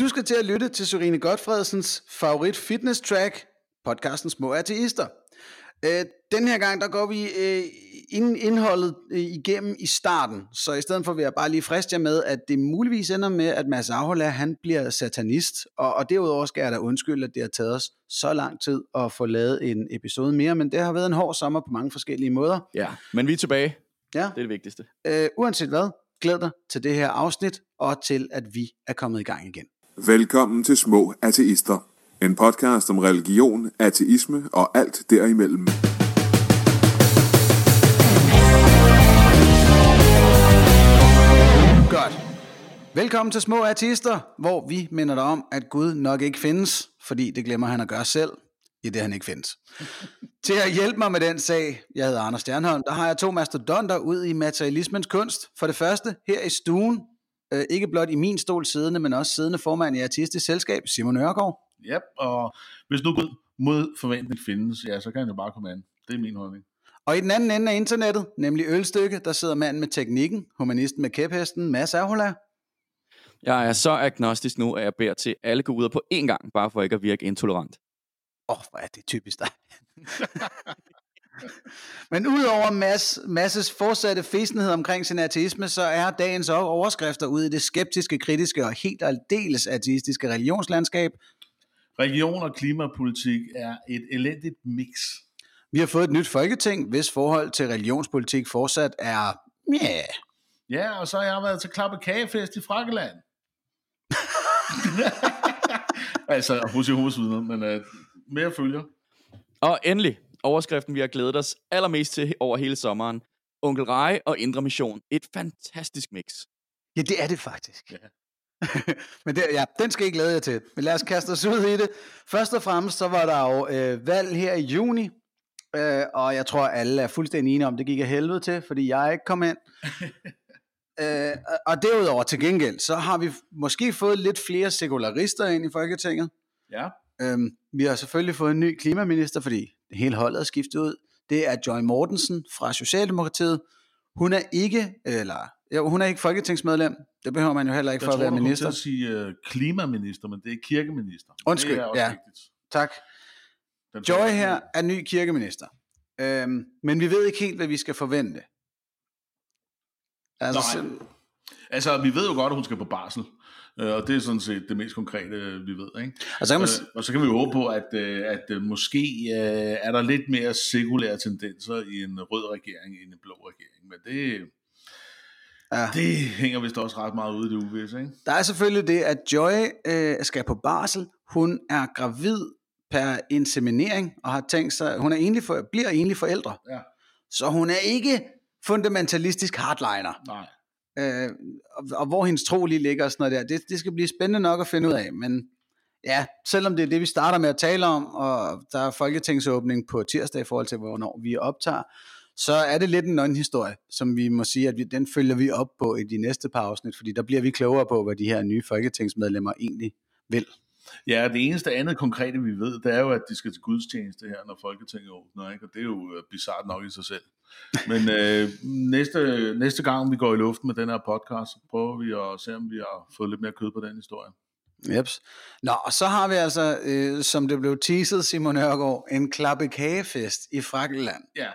Du skal til at lytte til Sørine Godfredsens favorit fitness track, podcasten Små Ateister. Øh, den her gang, der går vi øh, ind, indholdet øh, igennem i starten, så i stedet for vil jeg bare lige friste jer med, at det muligvis ender med, at Mads Ahola, han bliver satanist, og, og derudover skal jeg da undskylde, at det har taget os så lang tid at få lavet en episode mere, men det har været en hård sommer på mange forskellige måder. Ja, men vi er tilbage. Ja. Det er det vigtigste. Øh, uanset hvad, glæd dig til det her afsnit, og til at vi er kommet i gang igen. Velkommen til Små Ateister. En podcast om religion, ateisme og alt derimellem. Godt. Velkommen til Små Artister, hvor vi minder dig om, at Gud nok ikke findes, fordi det glemmer han at gøre selv, i det han ikke findes. til at hjælpe mig med den sag, jeg hedder Anders Stjernholm, der har jeg to mastodonter ud i materialismens kunst. For det første, her i stuen, øh, ikke blot i min stol siddende, men også siddende formand i Artistisk Selskab, Simon Ørgaard. Ja, og hvis nu Gud mod forventning findes, ja, så kan han jo bare komme an. Det er min holdning. Og i den anden ende af internettet, nemlig ølstykke, der sidder manden med teknikken, humanisten med kæphesten, Mads Ahola. Jeg er så agnostisk nu, at jeg beder til alle guder på én gang, bare for ikke at virke intolerant. Åh, oh, hvor er det typisk dig. Men udover Mads, Masses fortsatte fæsenhed omkring sin ateisme, så er dagens overskrifter ude i det skeptiske, kritiske og helt aldeles ateistiske religionslandskab. Religion og klimapolitik er et elendigt mix. Vi har fået et nyt folketing, hvis forhold til religionspolitik fortsat er... Yeah. Ja, og så har jeg været til Klappe Kagefest i Frakkeland. altså, hos Jehovas vidner, men uh, mere følger. Og endelig, overskriften vi har glædet os allermest til over hele sommeren. Onkel Rej og Indre Mission. Et fantastisk mix. Ja, det er det faktisk. Ja. Men det, ja, den skal I glæde jer til. Men lad os kaste os ud i det. Først og fremmest, så var der jo øh, valg her i juni, øh, og jeg tror, alle er fuldstændig enige om, det gik af helvede til, fordi jeg ikke kom ind. øh, og derudover til gengæld, så har vi måske fået lidt flere sekularister ind i Folketinget. Ja. Øhm, vi har selvfølgelig fået en ny klimaminister, fordi hele holdet er skiftet ud. Det er Joy Mortensen fra Socialdemokratiet. Hun er ikke, eller jo, hun er ikke folketingsmedlem. Det behøver man jo heller ikke Jeg for tror, at være du kom minister. til at sige uh, klimaminister, men det er kirkeminister. Undskyld, det er også ja. vigtigt. Tak. Den Joy her er ny kirkeminister. Øhm, men vi ved ikke helt, hvad vi skal forvente. Altså, Nej. Altså, vi ved jo godt, at hun skal på barsel. Øh, Og det er sådan set det mest konkrete, vi ved. Ikke? og så kan man, Øh, Og så kan vi håbe på, at, øh, at måske er der lidt mere sekulære tendenser i en rød regering end en blå regering. Men det, ja. det hænger vist også ret meget ude i det uvisse. Ikke? Der er selvfølgelig det, at Joy øh, skal på barsel. Hun er gravid per inseminering, og har tænkt sig, hun er egentlig for, bliver egentlig forældre. Ja. Så hun er ikke fundamentalistisk hardliner. Nej. Øh, og, og hvor hendes tro lige ligger og sådan noget der, det, det skal blive spændende nok at finde ud af. Men ja, selvom det er det, vi starter med at tale om, og der er folketingsåbning på tirsdag i forhold til, hvornår vi optager, så er det lidt en anden historie, som vi må sige, at vi, den følger vi op på i de næste par afsnit, fordi der bliver vi klogere på, hvad de her nye folketingsmedlemmer egentlig vil. Ja, det eneste andet konkrete, vi ved, det er jo, at de skal til gudstjeneste her, når Folketinget åbner. Ikke? Og det er jo øh, bizart nok i sig selv. Men øh, næste, næste gang, vi går i luften med den her podcast, så prøver vi at se, om vi har fået lidt mere kød på den historie. Jeps. Nå, og så har vi altså, øh, som det blev teaset, Simon Ørgaard, en klappe kagefest i Frakkeland. Ja.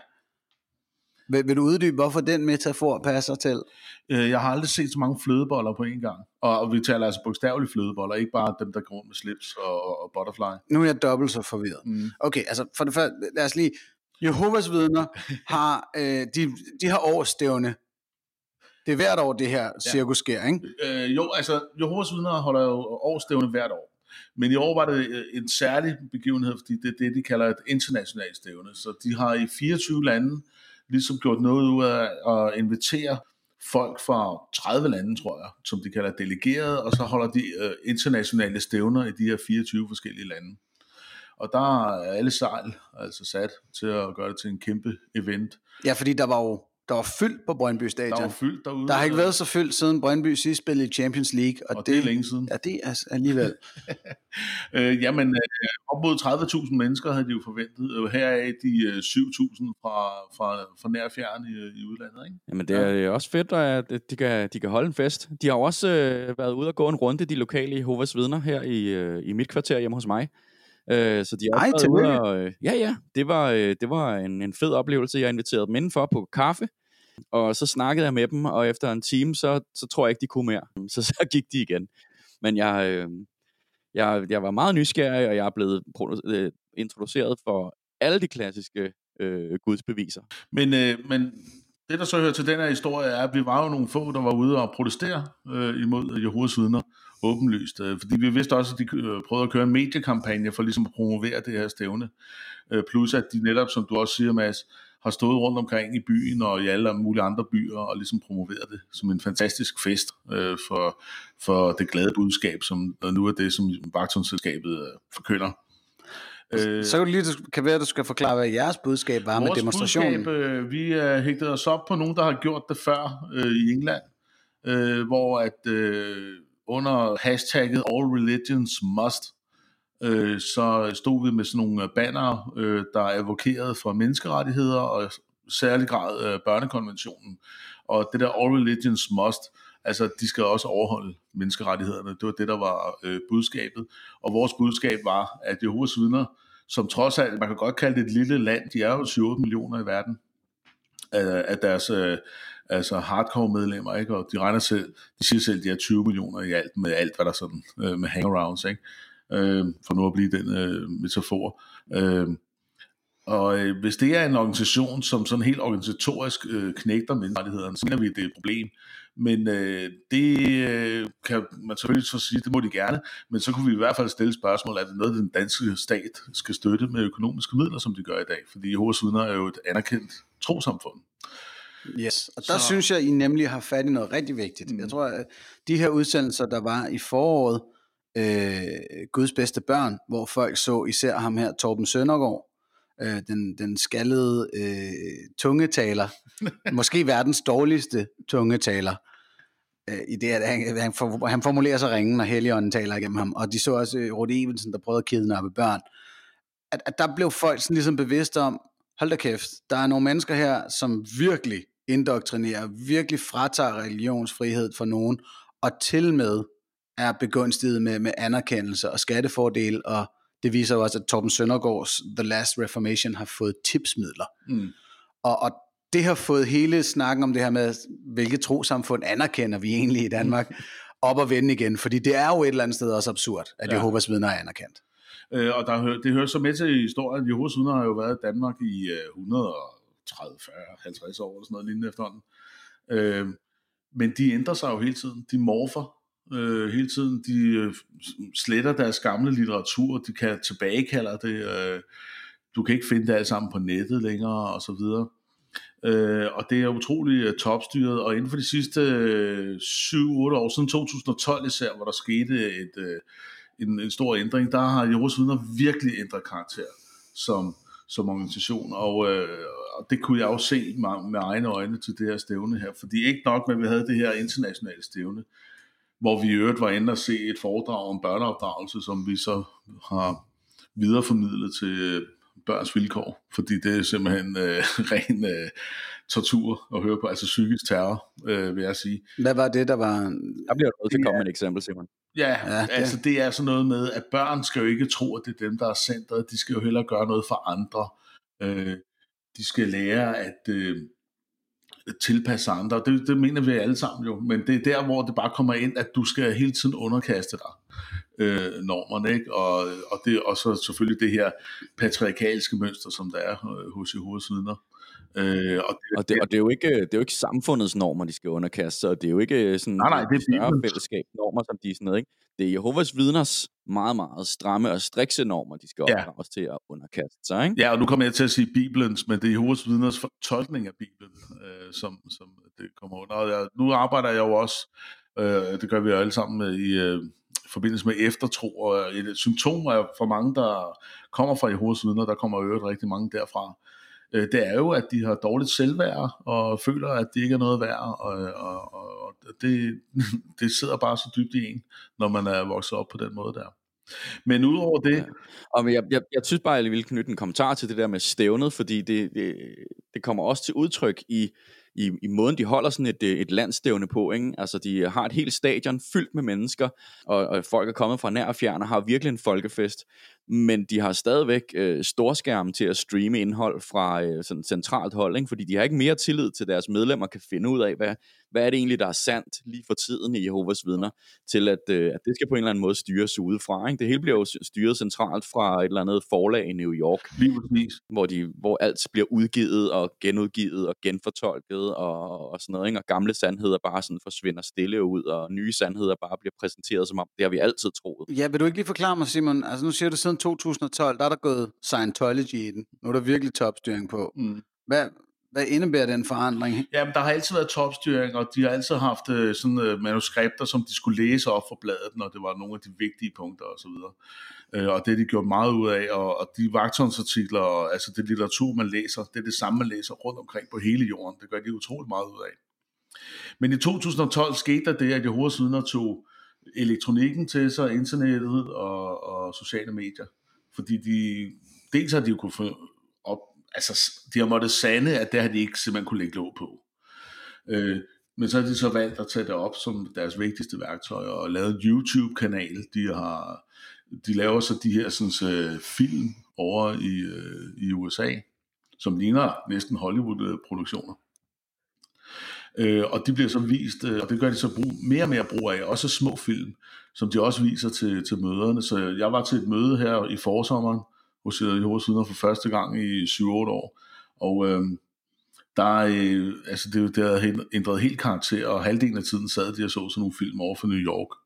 Vil, vil du uddybe, hvorfor den metafor passer til? Øh, Jeg har aldrig set så mange flødeboller på en gang. Og, og vi taler altså bogstaveligt flødeboller, ikke bare dem, der går rundt med slips og, og, og butterfly. Nu er jeg dobbelt så forvirret. Mm. Okay, altså for det første, lad os lige... Jehovas vidner har, øh, de, de har årsstævne. Det er hvert år, det her cirkus sker, ikke? Øh, jo, altså, Jehovas vidner holder jo årsstævne hvert år. Men i år var det øh, en særlig begivenhed, fordi det er det, de kalder et internationalt stævne. Så de har i 24 lande ligesom gjort noget ud af at invitere folk fra 30 lande, tror jeg, som de kalder delegerede, og så holder de øh, internationale stævner i de her 24 forskellige lande. Og der er alle sejl altså sat til at gøre det til en kæmpe event. Ja, fordi der var jo der var fyldt på Brøndby Stadion. Der var fyldt derude. Der har ikke været så fyldt siden Brøndby sidst spillede i Champions League. Og, og det er længe siden. Ja, det er alligevel. øh, jamen, øh, op mod 30.000 mennesker havde de jo forventet. Øh, her er de øh, 7.000 fra, fra, fra nær fjern i, i udlandet. Ikke? Jamen, det er ja. også fedt, at de kan, de kan holde en fest. De har også øh, været ude og gå en runde, de lokale Jehovas vidner, her i, øh, i mit kvarter hjemme hos mig. Øh, så de Ej, ude og, øh, Ja, ja. Det var, øh, det var en, en fed oplevelse. Jeg inviterede dem indenfor på kaffe. Og så snakkede jeg med dem, og efter en time, så, så tror jeg ikke, de kunne mere. Så så gik de igen. Men jeg, øh, jeg, jeg var meget nysgerrig, og jeg er blevet øh, introduceret for alle de klassiske øh, gudsbeviser. Men, øh, men det, der så hører til den her historie, er, at vi var jo nogle få, der var ude og protestere øh, imod Jehovas vidner åbenlyst. Øh, fordi vi vidste også, at de prøvede at køre en mediekampagne for ligesom at promovere det her stævne. Øh, plus at de netop, som du også siger, Mads, har stået rundt omkring i byen og i alle mulige andre byer og ligesom promoveret det som en fantastisk fest øh, for, for det glade budskab, som nu er det, som Vagtonsselskabet øh, forkynder. Øh, så kan, du lige, kan være, at du skal forklare, hvad jeres budskab var med demonstrationen. Budskab, øh, vi er hægtet os op på nogen, der har gjort det før øh, i England, øh, hvor at øh, under hashtagget All Religions Must, øh, så stod vi med sådan nogle øh, banner, øh, der advokerede for menneskerettigheder og særlig grad øh, børnekonventionen. Og det der All Religions Must, altså de skal også overholde menneskerettighederne. Det var det, der var øh, budskabet. Og vores budskab var, at Jehovas vidner, som trods alt, man kan godt kalde det et lille land, de er jo 7 millioner i verden, af, af deres øh, altså hardcore medlemmer, ikke? og de regner selv, de siger selv, at de er 20 millioner i alt, med alt, hvad der sådan, øh, med hangarounds, ikke? Øh, for nu at blive den øh, metafor. Øh, og øh, hvis det er en organisation, som sådan helt organisatorisk øh, knægter menneskerettighederne, så mener vi, at det er et problem. Men øh, det øh, kan man selvfølgelig så sige, det må de gerne, men så kunne vi i hvert fald stille spørgsmål, er det noget, den danske stat skal støtte med økonomiske midler, som de gør i dag? Fordi Jehovas vidner er jo et anerkendt trosamfund. Yes, og der så... synes jeg, I nemlig har fat i noget rigtig vigtigt. Mm. Jeg tror, at de her udsendelser, der var i foråret, øh, Guds bedste børn, hvor folk så især ham her, Torben Søndergaard, øh, den, den skaldede øh, tungetaler, måske verdens dårligste tungetaler, øh, i det, at han, han, for, han formulerer sig ringen, når Helligånden taler igennem ham, og de så også øh, Rudi Evensen, der prøvede at kidnappe børn, at, at der blev folk sådan ligesom bevidste om, hold da kæft, der er nogle mennesker her, som virkelig indoktrinerer, virkelig fratager religionsfrihed for nogen, og til med er begunstiget med, med anerkendelse og skattefordel, og det viser jo også, at Torben Søndergaards The Last Reformation har fået tipsmidler. Mm. Og, og det har fået hele snakken om det her med, hvilket trosamfund anerkender vi egentlig i Danmark, mm. op og vende igen, fordi det er jo et eller andet sted også absurd, at ja. Jehovas vidner er anerkendt. Øh, og der, det hører så med til historien, Jehovas vidner har jo været i Danmark i øh, 30, 40, 50 år, eller sådan noget lignende efterhånden. Øh, men de ændrer sig jo hele tiden, de morfer, øh, hele tiden. De øh, sletter deres gamle litteratur, de kan tilbagekalder det. Øh, du kan ikke finde det alt sammen på nettet længere, og så videre. Øh, og det er utroligt uh, øh, topstyret, og inden for de sidste øh, 7-8 år, siden 2012 især, hvor der skete et, øh, en, en stor ændring, der har Jehovas vidner virkelig ændret karakter som, som organisation, og, øh, og det kunne jeg også se med, med egne øjne til det her stævne her, fordi ikke nok med, at vi havde det her internationale stævne, hvor vi i øvrigt var inde og se et foredrag om børneopdragelse, som vi så har videreformidlet til børns vilkår, fordi det er simpelthen øh, ren øh, tortur at høre på, altså psykisk terror, øh, vil jeg sige. Hvad var det, der var... Der bliver nødt til at komme med et eksempel, Simon. Ja, ja det. altså det er sådan noget med, at børn skal jo ikke tro, at det er dem, der er centret, de skal jo hellere gøre noget for andre. Øh, de skal lære at... Øh, tilpasse andre. Det, det mener vi alle sammen jo, men det er der, hvor det bare kommer ind, at du skal hele tiden underkaste dig øh, normerne, ikke? Og, og, det, og så selvfølgelig det her patriarkalske mønster, som der er øh, hos Jehovas vidner. Øh, og, det, og, det, og det, er jo ikke, det er jo ikke samfundets normer, de skal underkaste sig, det er jo ikke sådan nej, nej, det er større fællesskab normer, som de er sådan noget, ikke? Det er Jehovas vidners meget, meget stramme og strikse normer, de skal ja. til at underkaste sig, ikke? Ja, og nu kommer jeg til at sige Bibelens, men det er Jehovas vidners tolkning af Bibelen, øh, som, som det kommer under. Og jeg, nu arbejder jeg jo også, øh, det gør vi jo alle sammen i øh, forbindelse med eftertro, og et symptom er for mange, der kommer fra Jehovas vidner, der kommer øvrigt rigtig mange derfra, øh, det er jo, at de har dårligt selvværd og føler, at det ikke er noget værd, og, og, og det, det sidder bare så dybt i en, når man er vokset op på den måde der. Men udover det... Ja. Og jeg, jeg, jeg synes bare, at jeg vil knytte en kommentar til det der med stævnet, fordi det, det, det kommer også til udtryk i i, i måden, de holder sådan et, øh, et landstævne på. Ikke? Altså, de har et helt stadion fyldt med mennesker, og, og folk er kommet fra nær og fjern og har virkelig en folkefest. Men de har stadigvæk øh, storskærm til at streame indhold fra øh, sådan centralt hold, ikke? fordi de har ikke mere tillid til deres medlemmer kan finde ud af, hvad, hvad er det egentlig, der er sandt lige for tiden i Jehovas vidner, til at, øh, at det skal på en eller anden måde styres udefra. Ikke? Det hele bliver jo styret centralt fra et eller andet forlag i New York, hvor, de, hvor alt bliver udgivet og genudgivet og genfortolket og, og sådan noget. Ikke? Og gamle sandheder bare sådan forsvinder stille ud, og nye sandheder bare bliver præsenteret som om, det har vi altid troet. Ja, vil du ikke lige forklare mig, Simon? Altså nu siger du siden 2012, der er der gået Scientology i den. Nu er der virkelig topstyring på. Mm. Hvad, hvad indebærer den forandring? Jamen, der har altid været topstyring, og de har altid haft øh, sådan øh, manuskripter, som de skulle læse op for bladet, når det var nogle af de vigtige punkter osv. Øh, og det har de gjort meget ud af, og, og de vagtåndsartikler, og, altså det litteratur, man læser, det er det samme, man læser rundt omkring på hele jorden. Det gør de utroligt meget ud af. Men i 2012 skete der det, at Jehovas vidner tog elektronikken til sig, internettet og, og sociale medier. Fordi de, dels har de jo kunne få op, altså de har måttet sande, at det har de ikke simpelthen kunne lægge låg på. Øh, men så har de så valgt at tage det op som deres vigtigste værktøj og lavet en YouTube-kanal. De har de laver så de her sådan, uh, film over i, øh, i USA, som ligner næsten Hollywood-produktioner. Uh, og de bliver så vist, uh, og det gør de så brug, mere og mere brug af, også små film, som de også viser til, til møderne. Så jeg var til et møde her i forsommeren hos Jehovas Vidner for første gang i 7-8 år, og øh, der øh, altså det, det havde ændret helt karakter, og halvdelen af tiden sad de og så sådan nogle film over for New York,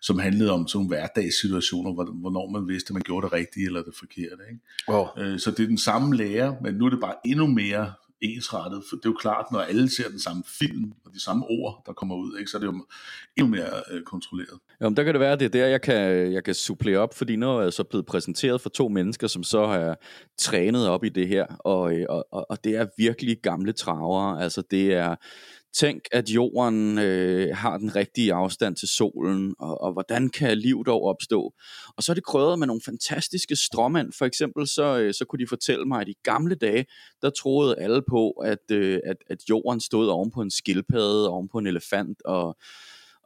som handlede om sådan nogle hverdagssituationer, hvornår man vidste, at man gjorde det rigtige eller det forkerte. Ikke? Oh. Øh, så det er den samme lærer, men nu er det bare endnu mere ensrettet, for det er jo klart, når alle ser den samme film, og de samme ord, der kommer ud, ikke, så er det jo endnu mere øh, kontrolleret. Jamen, der kan det være, at det er der, jeg kan, jeg kan supplere op, fordi nu er jeg så blevet præsenteret for to mennesker, som så har trænet op i det her, og, øh, og, og, og det er virkelig gamle travere, altså det er Tænk, at jorden øh, har den rigtige afstand til solen, og, og hvordan kan liv dog opstå? Og så er det krødret med nogle fantastiske stråmænd. For eksempel så, øh, så kunne de fortælle mig, at i gamle dage, der troede alle på, at, øh, at, at jorden stod oven på en skildpadde, oven på en elefant, og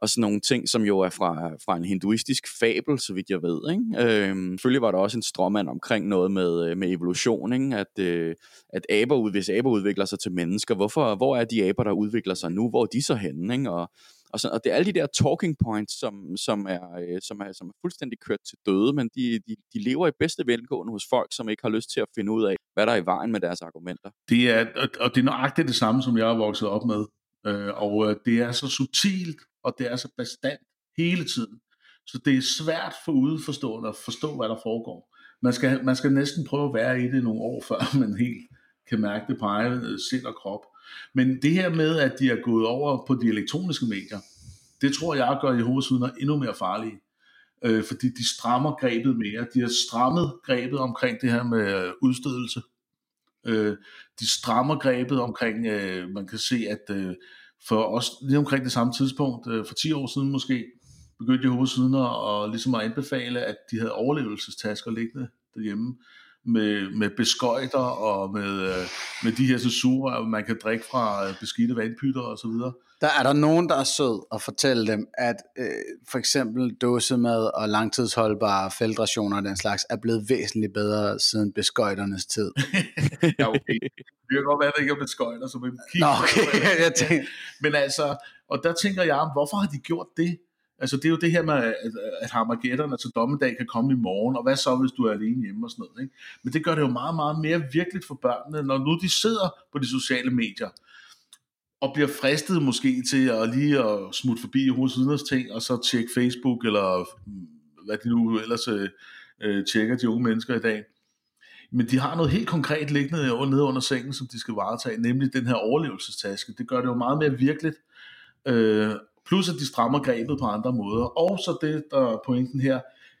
og sådan nogle ting, som jo er fra, fra en hinduistisk fabel, så vidt jeg ved. Ikke? Øhm, selvfølgelig var der også en stråmand omkring noget med, øh, med evolution, ikke? At, øh, at aber, hvis aber udvikler sig til mennesker, hvorfor, hvor er de aber, der udvikler sig nu? Hvor er de så henne? Ikke? Og, og, så, og det er alle de der talking points, som, som, er, øh, som, er, som er fuldstændig kørt til døde, men de, de, de lever i bedste velgående hos folk, som ikke har lyst til at finde ud af, hvad der er i vejen med deres argumenter. Det er, og det er nøjagtigt det samme, som jeg er vokset op med. Øh, og øh, det er så subtilt, og det er altså så bestandt hele tiden. Så det er svært for udeforstående at forstå, hvad der foregår. Man skal, man skal næsten prøve at være i det nogle år, før man helt kan mærke det på egen øh, sind og krop. Men det her med, at de er gået over på de elektroniske medier, det tror jeg gør Jehovas vidner endnu mere farlige. Øh, fordi de strammer grebet mere. De har strammet grebet omkring det her med øh, udstødelse. Øh, de strammer grebet omkring, øh, man kan se, at øh, for os lige omkring det samme tidspunkt, øh, for 10 år siden måske, begyndte Jehovas vidner at, ligesom at anbefale, at de havde overlevelsestasker liggende derhjemme med, med beskøjter og med, øh, med de her surer, man kan drikke fra øh, beskidte vandpytter og så videre. Der er der nogen, der er sød at fortælle dem, at øh, for eksempel dåsemad og langtidsholdbare feltrationer og den slags er blevet væsentligt bedre siden beskøjternes tid. ja, okay. Det kan godt være, at det ikke er beskøjter, som en Nå, okay. jeg tænker. Men altså, og der tænker jeg, hvorfor har de gjort det? Altså det er jo det her med, at, at Harmageddon, til dommedag, kan komme i morgen, og hvad så, hvis du er alene hjemme og sådan noget. Ikke? Men det gør det jo meget, meget mere virkeligt for børnene, når nu de sidder på de sociale medier, og bliver fristet måske til at lige at smutte forbi hos ting, og så tjekke Facebook, eller mm, hvad de nu ellers øh, øh, tjekker de unge mennesker i dag. Men de har noget helt konkret liggende nede under sengen, som de skal varetage, nemlig den her overlevelsestaske. Det gør det jo meget mere virkeligt, øh, plus at de strammer grebet på andre måder. Og så det, der er pointen her,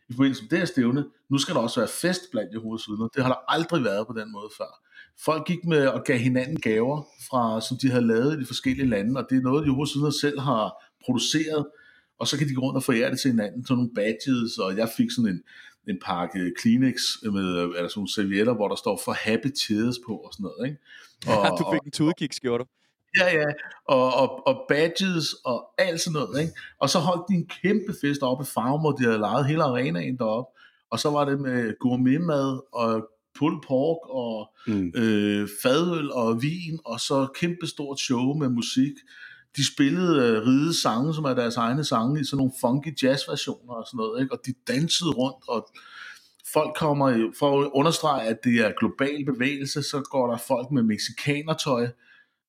i forbindelse med det her stævne, nu skal der også være fest blandt Jehovas vidner. Det har der aldrig været på den måde før. folk gik med og gav hinanden gaver, fra, som de havde lavet i de forskellige lande, og det er noget, Jehovas vidner selv har produceret, og så kan de gå rundt og forære det til hinanden, sådan nogle badges, og jeg fik sådan en, en pakke Kleenex med altså sådan nogle servietter, hvor der står for happy tears på og sådan noget. Ikke? Og, Ja, du fik en tudekiksskjorte. Ja, ja, og, og, og badges og alt sådan noget, ikke? Og så holdt de en kæmpe fest oppe i Farm, hvor de havde lejet hele arenaen deroppe. Og så var det med gourmetmad og pulled pork og Mm. øh, fadøl og vin, og så kæmpe stort show med musik. De spillede øh, ride sange, som er deres egne sange, i sådan nogle funky jazz-versioner og sådan noget, ikke? og de dansede rundt, og folk kommer, for at understrege, at det er global bevægelse, så går der folk med mexikanertøj,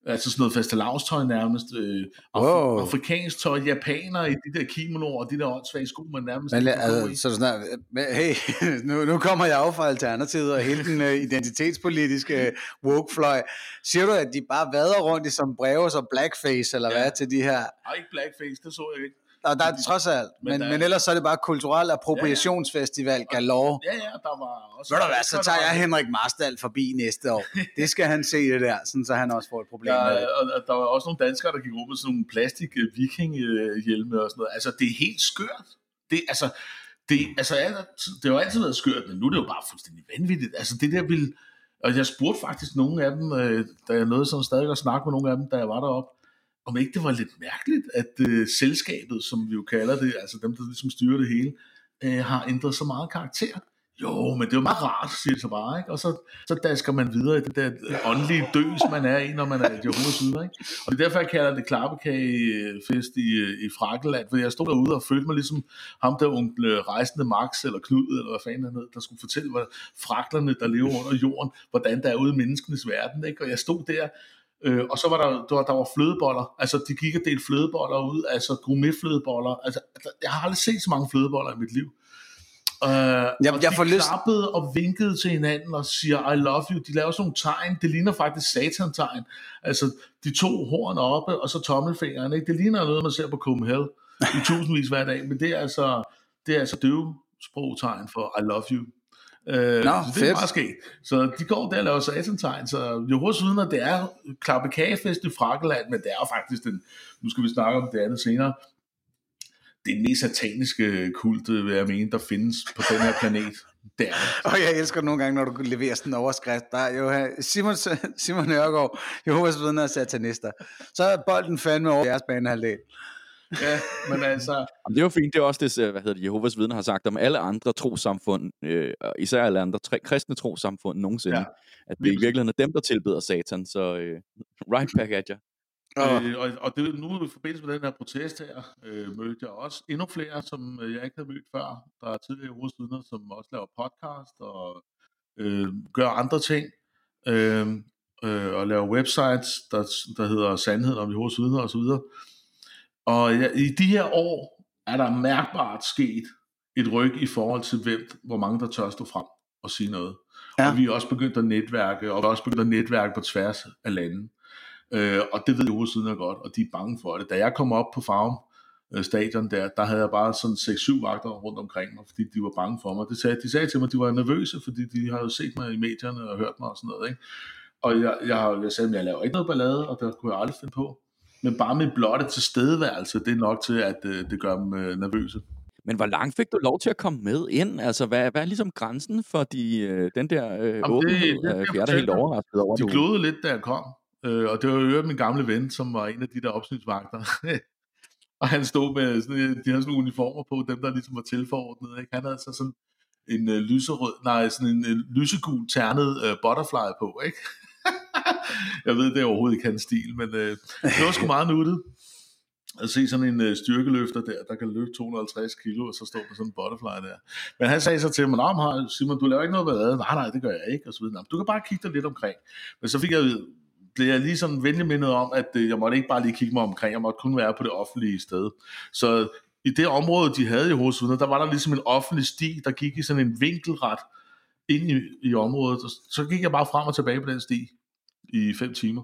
altså sådan noget fastelavstøj nærmest, øh, af, Wow. afrikansk tøj, japanere i de der kimonoer og de der åndssvage sko, man nærmest Men, altså, så sådan her, men hey, nu, nu kommer jeg jo fra Alternativet og hele den uh, identitetspolitiske øh, wokefløj. Siger du, at de bare vader rundt i som breve som blackface, eller Ja. hvad, til de her? Ej, ikke blackface, det så jeg ikke. Og der er trods alt, Men men, der er- men ellers så er det bare kulturel appropriationsfestival galore. Ja, ja, der var også... Ved du hvad, så tager jeg Henrik Marstal forbi næste år. Det skal han se det der, sådan så han også får et problem med Ja, det. og, der var også nogle danskere, der gik rundt med sådan nogle plastik øh, vikinghjelme og sådan noget. Altså, det er helt skørt. Det, altså, det, altså, alt- det har jo altid været skørt, men nu er det jo bare fuldstændig vanvittigt. Altså, det der ville... Og jeg spurgte faktisk nogle af dem, øh, da jeg nåede sådan stadig at snakke med nogle af dem, da jeg var deroppe, om ikke det var lidt mærkeligt, at øh, selskabet, som vi jo kalder det, altså dem, der ligesom styrer det hele, øh, har ændret så meget karakter. Jo, men det er jo meget rart, siger det så bare, ikke? Og så, så dasker man videre i det der åndelige døs, man er i, når man er i Jehovas vidne, ikke? Og det er derfor, jeg kalder det klappekagefest i, øh, i Frakkeland, for jeg stod derude og følte mig ligesom ham der onkel øh, rejsende Max, eller Knud, eller hvad fanden han hed, der skulle fortælle, hvad fraklerne, der lever under jorden, hvordan der er ude i menneskenes verden, ikke? Og jeg stod der, Øh, og så var der, der, var, der var flødeboller. Altså, de gik og delte flødeboller ud. Altså, gourmetflødeboller. Altså, jeg har aldrig set så mange flødeboller i mit liv. Øh, jeg, og jeg de får lyst- klappede og vinkede til hinanden og siger, I love you. De laver sådan nogle tegn. Det ligner faktisk satantegn. Altså, de to horn oppe, og så tommelfingeren. Ikke? Det ligner noget, man ser på Copenhagen i tusindvis hver dag. Men det er altså, det er altså døvesprogtegn for I love you. Øh, så det er fedt. meget sket. Så de går der og laver satantegn. Så Jehovas vidner, det er klappekagefest i Frakkeland, men det er jo faktisk den, nu skal vi snakke om det andet senere, det er mest sataniske kult, øh, vil jeg mene, der findes på den her planet. Der. Og jeg elsker nogle gange, når du leverer sådan en overskrift. Der er jo Simon, Simon Nørgaard, Jehovas vidner og satanister. Så er bolden fandme over jeres banehalvdel. Ja, men altså, Jamen, det er jo fint. Det er også det, hvad hedder det, Jehovas vidner har sagt om alle andre trosamfund, øh, især alle andre tre, kristne trosamfund nogensinde, Ja. at det i virkeligheden er dem, der tilbeder satan. Så øh, right back at jer. Og, Øh, og, og det, nu i forbindelse med den her protest her, øh, mødte jeg også endnu flere, som øh, jeg ikke havde mødt før. Der er tidligere hovedstudenter, som også laver podcast og øh, gør andre ting. Øh, øh, og laver websites, der, der hedder Sandheden om Jehovas vidner osv. Og ja, i de her år er der mærkbart sket et ryg i forhold til, hvem, hvor mange der tør stå frem og sige noget. Ja. Og vi er også begyndt at netværke, og vi er også begyndt at netværke på tværs af landet. Øh, og det ved Jehovas vidner godt, og de er bange for det. Da jeg kom op på Farm øh, stadion der, der havde jeg bare sådan 6-7 vagter rundt omkring mig, fordi de var bange for mig. Det sagde, de sagde til mig, at de var nervøse, fordi de har jo set mig i medierne og hørt mig og sådan noget. Ikke? Og jeg, jeg, har- jeg sagde, at jeg laver ikke noget ballade, og det kunne jeg aldrig finde på. Men bare min blotte tilstedeværelse, det er nok til, at øh, det gør dem øh, nervøse. Men hvor langt fik du lov til at komme med ind? Altså, hvad, hvad er ligesom grænsen for de, øh, den der øh, åbenhed? det Øh, jeg jeg er da helt overrasket over, De glodede lidt, da jeg kom. Øh, og det var jo min gamle ven, som var en af de der opsynsvagter. og han stod med, sådan, de havde sådan nogle uniformer på, dem der ligesom var tilforordnet. Ikke? Han havde så sådan en øh, lyserød, nej, sådan en øh, lysegul ternet øh, butterfly på, ikke? jeg ved, det er overhovedet ikke hans stil, men øh, det var sgu meget nuttet at se sådan en øh, styrkeløfter der, der kan løfte 250 kilo, og så stå på sådan en butterfly der. Men han sagde så til mig, nej, Simon, du laver ikke noget ballade. Nej, nej, det gør jeg ikke, og så videre. "Nå, Du kan bare kigge dig lidt omkring. Men så fik jeg, blev jeg lige sådan venlig mindet om, at øh, jeg måtte ikke bare lige kigge mig omkring, jeg måtte kun være på det offentlige sted. Så i det område, de havde i hovedsudet, der var der ligesom en offentlig sti, der gik i sådan en vinkelret ind i, i området. Så gik jeg bare frem og tilbage på den sti i fem timer.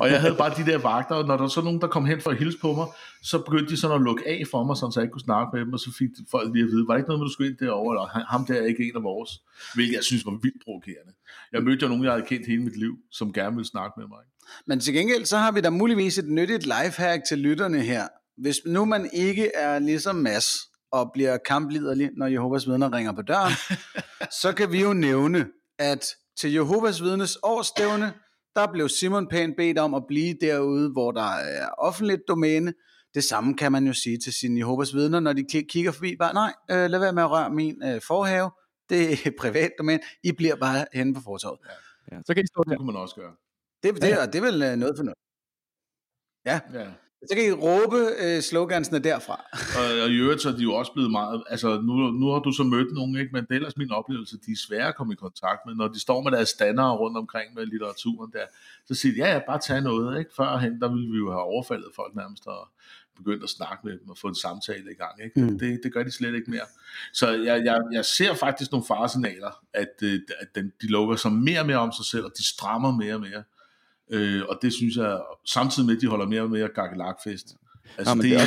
og jeg havde bare de der vagter, og når der var så nogen, der kom hen for at hilse på mig, så begyndte de sådan at lukke af for mig, sådan, så jeg ikke kunne snakke med dem, og så fik folk lige at vide, var det ikke noget med, du skulle ind derovre, eller ham der er ikke en af vores, hvilket jeg synes var vildt provokerende. Jeg mødte jo nogen, jeg havde kendt hele mit liv, som gerne ville snakke med mig. Men til gengæld, så har vi da muligvis et nyttigt lifehack til lytterne her. Hvis nu man ikke er ligesom Mads, og bliver kampliderlig, når Jehovas vidner ringer på døren, så kan vi jo nævne, at til Jehovas vidnes årsstævne, der blev Simon pænt bedt om at blive derude, hvor der er offentligt domæne. Det samme kan man jo sige til sine Jehovas vidner, når de kigger forbi. Bare nej, øh, lad være med at røre min øh, forhave. Det er privat domæne. I bliver bare henne på fortorvet. Ja. ja. så kan I stå der. Det kunne man også gøre. Det, det, ja. det, det er vel øh, noget for noget. Ja. ja. Så kan I råbe øh, slogansene derfra. og, og i øvrigt så er de jo også blevet meget, altså nu, nu har du så mødt nogen, ikke? men det er ellers min oplevelse, de er svære at komme i kontakt med, når de står med deres standere rundt omkring med litteraturen der, så siger de, ja, ja, bare tag noget, ikke? Førhen, der ville vi jo have overfaldet folk nærmest og begyndt at snakke med dem og få en samtale i gang, ikke? Mm. Det, det gør de slet ikke mere. Så jeg, jeg, jeg ser faktisk nogle faresignaler, at, øh, at den, de lukker sig mere og mere om sig selv, og de strammer mere og mere. Øh, og det synes jeg, samtidig med, at de holder mere og mere gakkelakfest. Altså, Nå, det, det, er,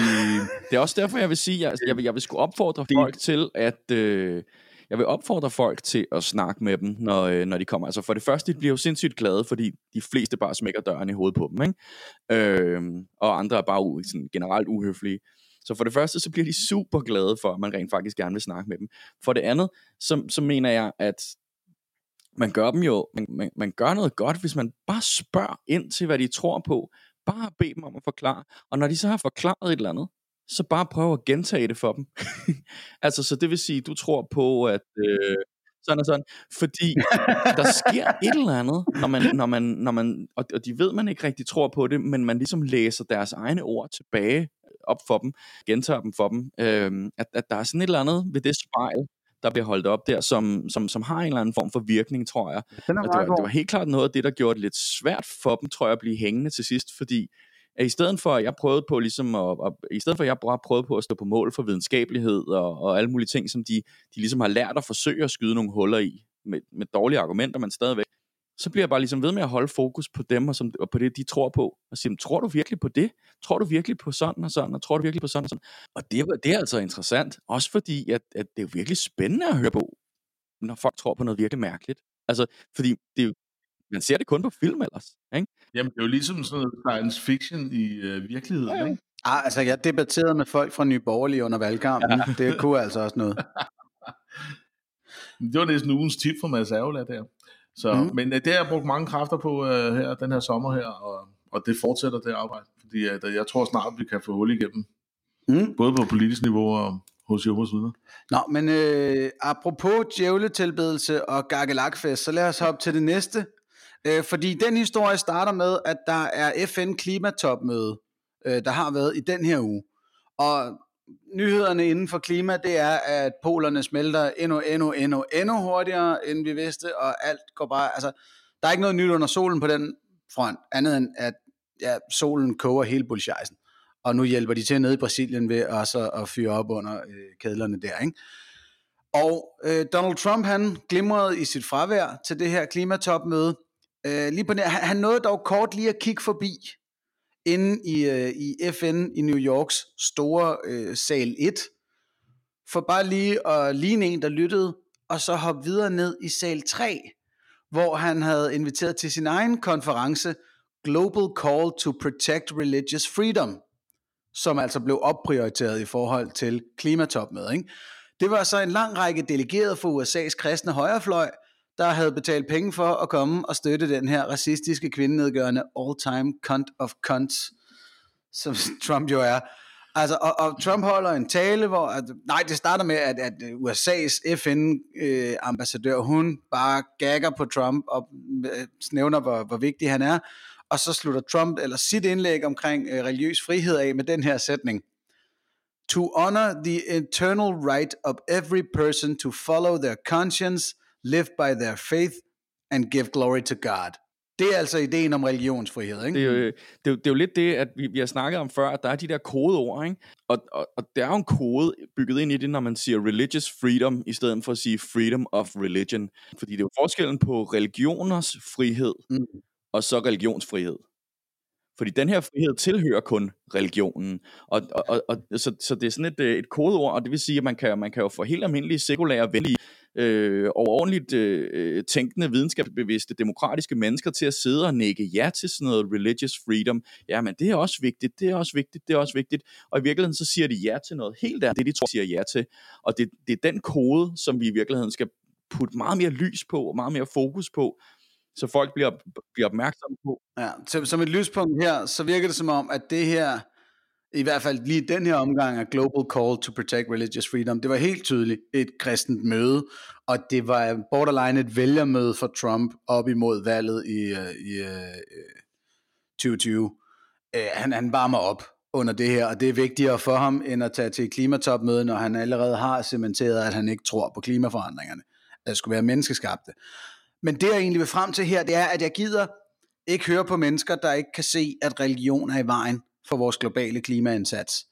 det er også derfor, jeg vil sige, at jeg, vil, jeg vil sgu opfordre det, folk til, at... Øh, jeg vil opfordre folk til at snakke med dem, når, øh, når de kommer. Altså for det første, de bliver jo sindssygt glade, fordi de fleste bare smækker døren i hovedet på dem, ikke? Øh, og andre er bare sådan, generelt uhøflige. Så for det første, så bliver de super glade for, at man rent faktisk gerne vil snakke med dem. For det andet, så, så mener jeg, at man gør dem jo, man, man, man gør noget godt, hvis man bare spørger ind til, hvad de tror på. Bare bed dem om at forklare. Og når de så har forklaret et eller andet, så bare prøv at gentage det for dem. altså, så det vil sige, du tror på, at øh, sådan og sådan, fordi der sker et eller andet, når man, når man, når man og, og de ved, man ikke rigtig tror på det, men man ligesom læser deres egne ord tilbage op for dem, gentager dem for dem, øh, at, at der er sådan et eller andet ved det spejl, der bliver holdt op der, som, som, som har en eller anden form for virkning, tror jeg. Det, og det, var, det var helt klart noget af det, der gjorde det lidt svært for dem, tror jeg, at blive hængende til sidst, fordi at i stedet for, at jeg prøvede på ligesom at, at, i stedet for, at jeg bare prøvede på at stå på mål for videnskabelighed og, og alle mulige ting, som de, de ligesom har lært at forsøge at skyde nogle huller i, med, med dårlige argumenter, men stadigvæk, så bliver jeg bare ligesom ved med at holde fokus på dem og, som, og på det, de tror på. Og sige, tror du virkelig på det? Tror du virkelig på sådan og sådan? Og tror du virkelig på sådan og sådan? Og det, det er altså interessant. Også fordi, at, at det er virkelig spændende at høre på, når folk tror på noget virkelig mærkeligt. Altså, fordi det er jo, man ser det kun på film ellers. Ikke? Jamen, det er jo ligesom sådan noget science fiction i øh, virkeligheden, ja, ja. ikke? Ah, altså, jeg debatterede med folk fra Nye Borgerlige under valgkampen. Ja. Det kunne altså også noget. det var næsten ugens tip for Mads Avola der. Så, mm. Men øh, det har jeg brugt mange kræfter på uh, her, den her sommer her, og, og det fortsætter det arbejde, fordi uh, jeg tror snart, vi kan få hul igennem, mm. både på politisk niveau og hos Jehovas vidner. Nå, men øh, apropos djævletilbedelse og gakkelakfest, så lad os hoppe til det næste. Øh, fordi den historie starter med, at der er FN klimatopmøde, øh, der har været i den her uge. Og nyhederne inden for klima, det er, at polerne smelter endnu, endnu, endnu, endnu hurtigere, end vi vidste, og alt går bare, altså, der er ikke noget nyt under solen på den front, andet end, at ja, solen koger hele bullshisen. Og nu hjælper de til nede i Brasilien ved også at fyre op under øh, kedlerne der, ikke? Og øh, Donald Trump, han glimrede i sit fravær til det her klimatopmøde. Øh, lige på han, han nåede dog kort lige at kigge forbi inde i, øh, i FN i New Yorks store øh, sal 1, for bare lige at ligne en, der lyttede, og så hoppe videre ned i sal 3, hvor han havde inviteret til sin egen konference, Global Call to Protect Religious Freedom, som altså blev opprioriteret i forhold til klimatopmødet. Ikke? Det var så en lang række delegerede for USA's kristne højrefløj, der havde betalt penge for at komme og støtte den her racistiske kvindenedgørende all-time cunt of cunts, som Trump jo er. Altså, og, og Trump holder en tale, hvor, at, nej, det starter med, at, at USA's FN-ambassadør, øh, hun bare gagger på Trump og øh, nævner, hvor, hvor vigtig han er, og så slutter Trump eller sit indlæg omkring øh, religiøs frihed af med den her sætning. To honor the eternal right of every person to follow their conscience live by their faith, and give glory to God. Det er altså ideen om religionsfrihed, ikke? Det er jo, det er jo, det er jo lidt det, at vi, vi har snakket om før, at der er de der kodeord, ikke? Og, og, og der er jo en kode bygget ind i det, når man siger religious freedom, i stedet for at sige freedom of religion. Fordi det er jo forskellen på religioners frihed, mm. og så religionsfrihed. Fordi den her frihed tilhører kun religionen. Og, og, og, og så, så det er sådan et, øh, et kodeord, og det vil sige, at man kan, man kan jo få helt almindelige sekulære, venlige, øh, overordentligt øh, øh, tænkende, videnskabsbevidste, demokratiske mennesker til at sidde og nikke ja til sådan noget religious freedom. Ja, men det er også vigtigt, det er også vigtigt, det er også vigtigt. Og i virkeligheden så siger de ja til noget helt andet, det de tror, siger ja til. Og det, det er den kode, som vi i virkeligheden skal putte meget mere lys på, og meget mere fokus på, så folk bliver, bliver opmærksomme på. Ja, så, som et lyspunkt her, så virker det som om, at det her, i hvert fald lige den her omgang af Global Call to Protect Religious Freedom, det var helt tydeligt et kristent møde, og det var borderline et vælgermøde for Trump op imod valget i, øh, i, øh, i 2020. Øh, han, han varmer op under det her, og det er vigtigere for ham, end at tage til klimatopmøde, når han allerede har cementeret, at han ikke tror på klimaforandringerne, at det skulle være menneskeskabte. Men det, jeg egentlig vil frem til her, det er, at jeg gider ikke høre på mennesker, der ikke kan se, at religion er i vejen for vores globale klimaindsats.